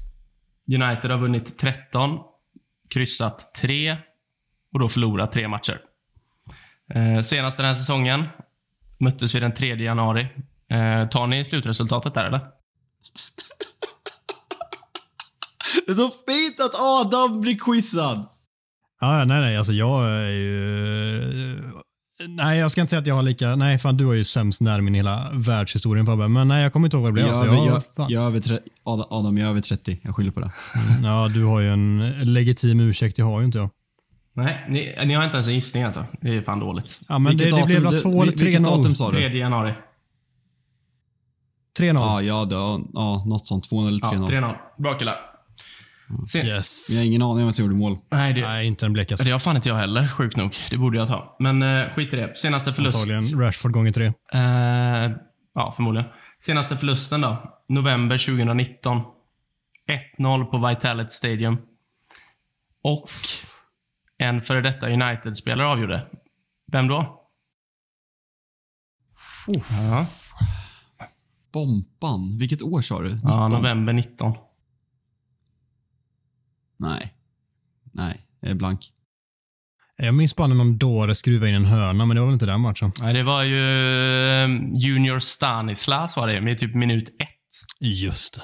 Speaker 4: United har vunnit 13, kryssat 3 och då förlorat 3 matcher. Eh, senast den här säsongen möttes vi den 3 januari. Eh, tar ni slutresultatet där eller?
Speaker 1: Det är så fint att Adam blir quizad.
Speaker 3: Ja, nej, nej, alltså jag är ju... Nej, jag ska inte säga att jag har lika... Nej, fan du har ju sämst närmin i hela världshistorien Fabbe. Men nej, jag kommer inte ihåg vad det blev.
Speaker 1: Jag,
Speaker 3: Alltså,
Speaker 1: jag,
Speaker 3: jag,
Speaker 1: jag, jag är över tre, Adam, jag är över 30. Jag skyller på det.
Speaker 3: Ja, du har ju en legitim ursäkt, det har ju inte jag.
Speaker 4: Nej, ni, ni har inte ens en gissning alltså. Det är fan dåligt.
Speaker 3: Ja, men det,
Speaker 1: Vilket
Speaker 3: det blev väl
Speaker 1: datum-
Speaker 3: 2 eller
Speaker 1: Vilket datum
Speaker 3: 3-0?
Speaker 1: sa
Speaker 4: 3
Speaker 1: du?
Speaker 4: januari.
Speaker 3: 3-0.
Speaker 1: Ja, ja, det, ja, något sånt. 2 eller
Speaker 4: Ja,
Speaker 1: 3-0.
Speaker 4: 3-0. Bra killar. Sen,
Speaker 3: Yes.
Speaker 1: jag har ingen aning om vem som gjorde mål.
Speaker 4: Nej, det,
Speaker 3: Nej, inte den blekaste.
Speaker 4: det har fan inte jag heller, sjukt nog. Det borde jag ta. Men eh, skit i det. Senaste förlust.
Speaker 3: Antagligen Rashford gånger tre.
Speaker 4: Eh, ja, förmodligen. Senaste förlusten då. November 2019. 1-0 på Vitality Stadium. Och en före detta United-spelare avgjorde. Vem då? Ja,
Speaker 1: Bompan. Vilket år sa du? 19?
Speaker 4: ja, november 19.
Speaker 1: Nej. Nej, jag är blank.
Speaker 3: Jag minns bara när någon dåre skruvade in en hörna, men det var väl inte den matchen?
Speaker 4: Nej, det var ju eh, Junior Stanislas var det, med typ minut ett.
Speaker 3: Just det.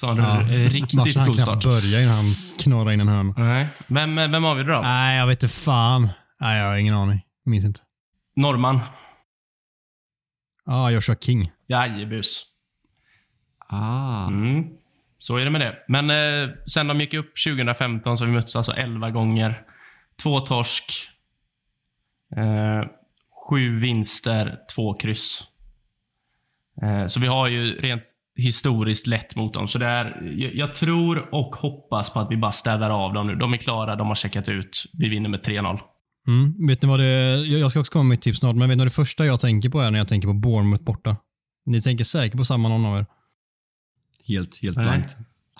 Speaker 4: Så
Speaker 3: Ja.
Speaker 4: du en riktigt
Speaker 3: Matchen
Speaker 4: cool start.
Speaker 3: börja innan han knorrade in en hörna.
Speaker 4: Nej. Vem, vem avgjorde då?
Speaker 3: Nej, jag vet inte fan. Nej, jag har ingen aning. Minns inte.
Speaker 4: Norrman.
Speaker 3: Ja, Joshua King.
Speaker 4: Jajebus.
Speaker 1: Ah.
Speaker 4: Mm. Så är det med det. Men eh, sen de gick upp 2015 så har vi mötts alltså 11 gånger. Två torsk. Eh, sju vinster, två kryss. Eh, så vi har ju rent historiskt lätt mot dem. Så det är, jag, jag tror och hoppas på att vi bara städar av dem nu. De är klara, de har checkat ut. Vi vinner med 3-0.
Speaker 3: Mm. Vet ni vad det jag jag ska också komma med mitt tips snart, men vet ni vad det första jag tänker på är när jag tänker på Bournemouth borta? Ni tänker säkert på samma någon av er?
Speaker 1: Helt, helt
Speaker 4: Nej.
Speaker 1: blankt.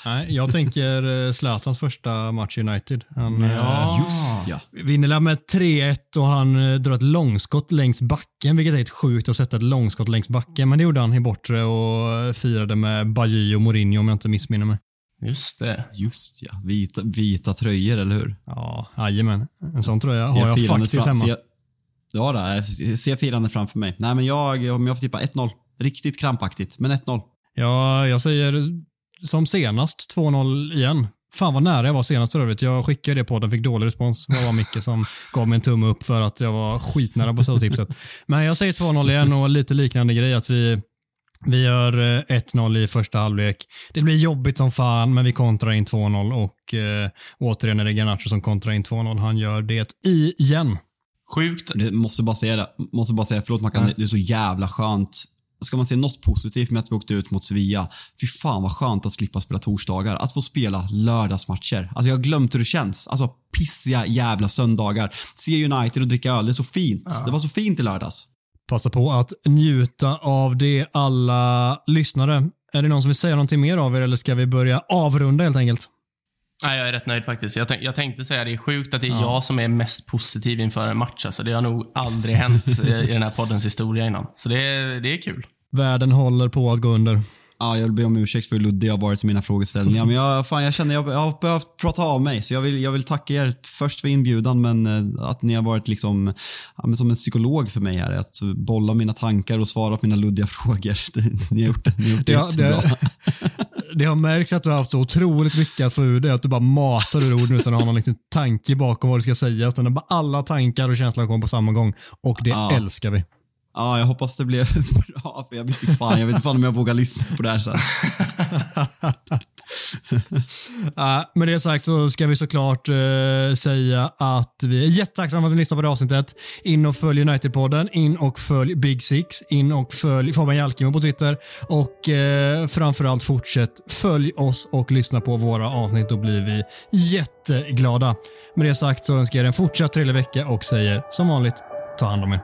Speaker 3: Nej, jag tänker eh, Zlatans första match i United. Han
Speaker 4: Ja.
Speaker 3: eh,
Speaker 1: Just ja.
Speaker 3: vinner med 3-1 och han eh, drar ett långskott längs backen, vilket är helt sjukt att sätta ett långskott längs backen. Men det gjorde han i bortre och firade med Bajy och Mourinho om jag inte missminner mig.
Speaker 4: Just det.
Speaker 1: Just ja. Vita, vita tröjor, eller hur?
Speaker 3: Ja, jajamän. En sån tröja har jag faktiskt hemma.
Speaker 1: Ser, ja, då, jag ser firandet framför mig. Nej, men jag, om jag får tippa 1-0. Riktigt krampaktigt, men 1-0.
Speaker 3: Ja, jag säger som senast 2-0 igen. Fan vad nära jag var senast för övrigt. Jag skickade det på den, fick dålig respons. Det var Micke som gav mig en tumme upp för att jag var skitnära på säljtipset. Men jag säger 2-0 igen och lite liknande grej att vi vi gör eh, 1-0 i första halvlek. Det blir jobbigt som fan, men vi kontrar in 2-0 och eh, återigen är det Garnacho som kontrar in 2-0. Han gör det igen.
Speaker 4: Sjukt.
Speaker 1: Det måste bara säga det. Måste bara säga, förlåt Mackan, det är så jävla skönt. Ska man se något positivt med att vi åkte ut mot Sevilla, fy fan vad skönt att slippa spela torsdagar. Att få spela lördagsmatcher. Alltså jag har glömt hur det känns. Alltså pissiga jävla söndagar. Se United och dricka öl, det är så fint. Det var så fint i lördags.
Speaker 3: Passa på att njuta av det alla lyssnare. Är det någon som vill säga någonting mer av er eller ska vi börja avrunda helt enkelt?
Speaker 4: Nej, jag är rätt nöjd faktiskt. Jag, jag tänkte säga det är sjukt att det är
Speaker 3: Ja.
Speaker 4: jag som är mest positiv inför en match. Alltså, det har nog aldrig hänt i, den här poddens historia innan. Så det, är- det är kul.
Speaker 3: Världen håller på att gå under.
Speaker 1: Ja, jag vill be om ursäkt för hur luddig jag har varit i mina frågeställningar. Men jag, fan, jag känner jag, jag har behövt prata av mig. Så jag vill, jag vill tacka er först för inbjudan, men eh, att ni har varit liksom, ja, men som en psykolog för mig här. Att bolla mina tankar och svara på mina luddiga frågor. Det, ni har gjort det, ni har gjort det,
Speaker 3: Det
Speaker 1: jättebra.
Speaker 3: det, det har märkts att du har haft så otroligt mycket att få ur dig, att du bara matar ur orden utan att ha någon liksom tanke bakom vad du ska säga. Utan bara alla tankar och känslor kommer på samma gång. Och det
Speaker 1: Ja.
Speaker 3: älskar vi.
Speaker 1: Ja, jag hoppas det blev bra. För jag vet inte fan, jag vet inte fan om jag vågar lyssna på det här sen.
Speaker 3: ja, med det sagt så ska vi såklart eh, säga att vi är jättetacksamma för att ni lyssnar på det här avsnittet. In och följ United-podden, in och följ Big Six, in och följ Fabian Jalkemo på Twitter och eh, framförallt fortsätt följ oss och lyssna på våra avsnitt. Då blir vi jätteglada. Med det sagt så önskar jag er en fortsatt trevlig vecka och säger som vanligt, ta hand om er.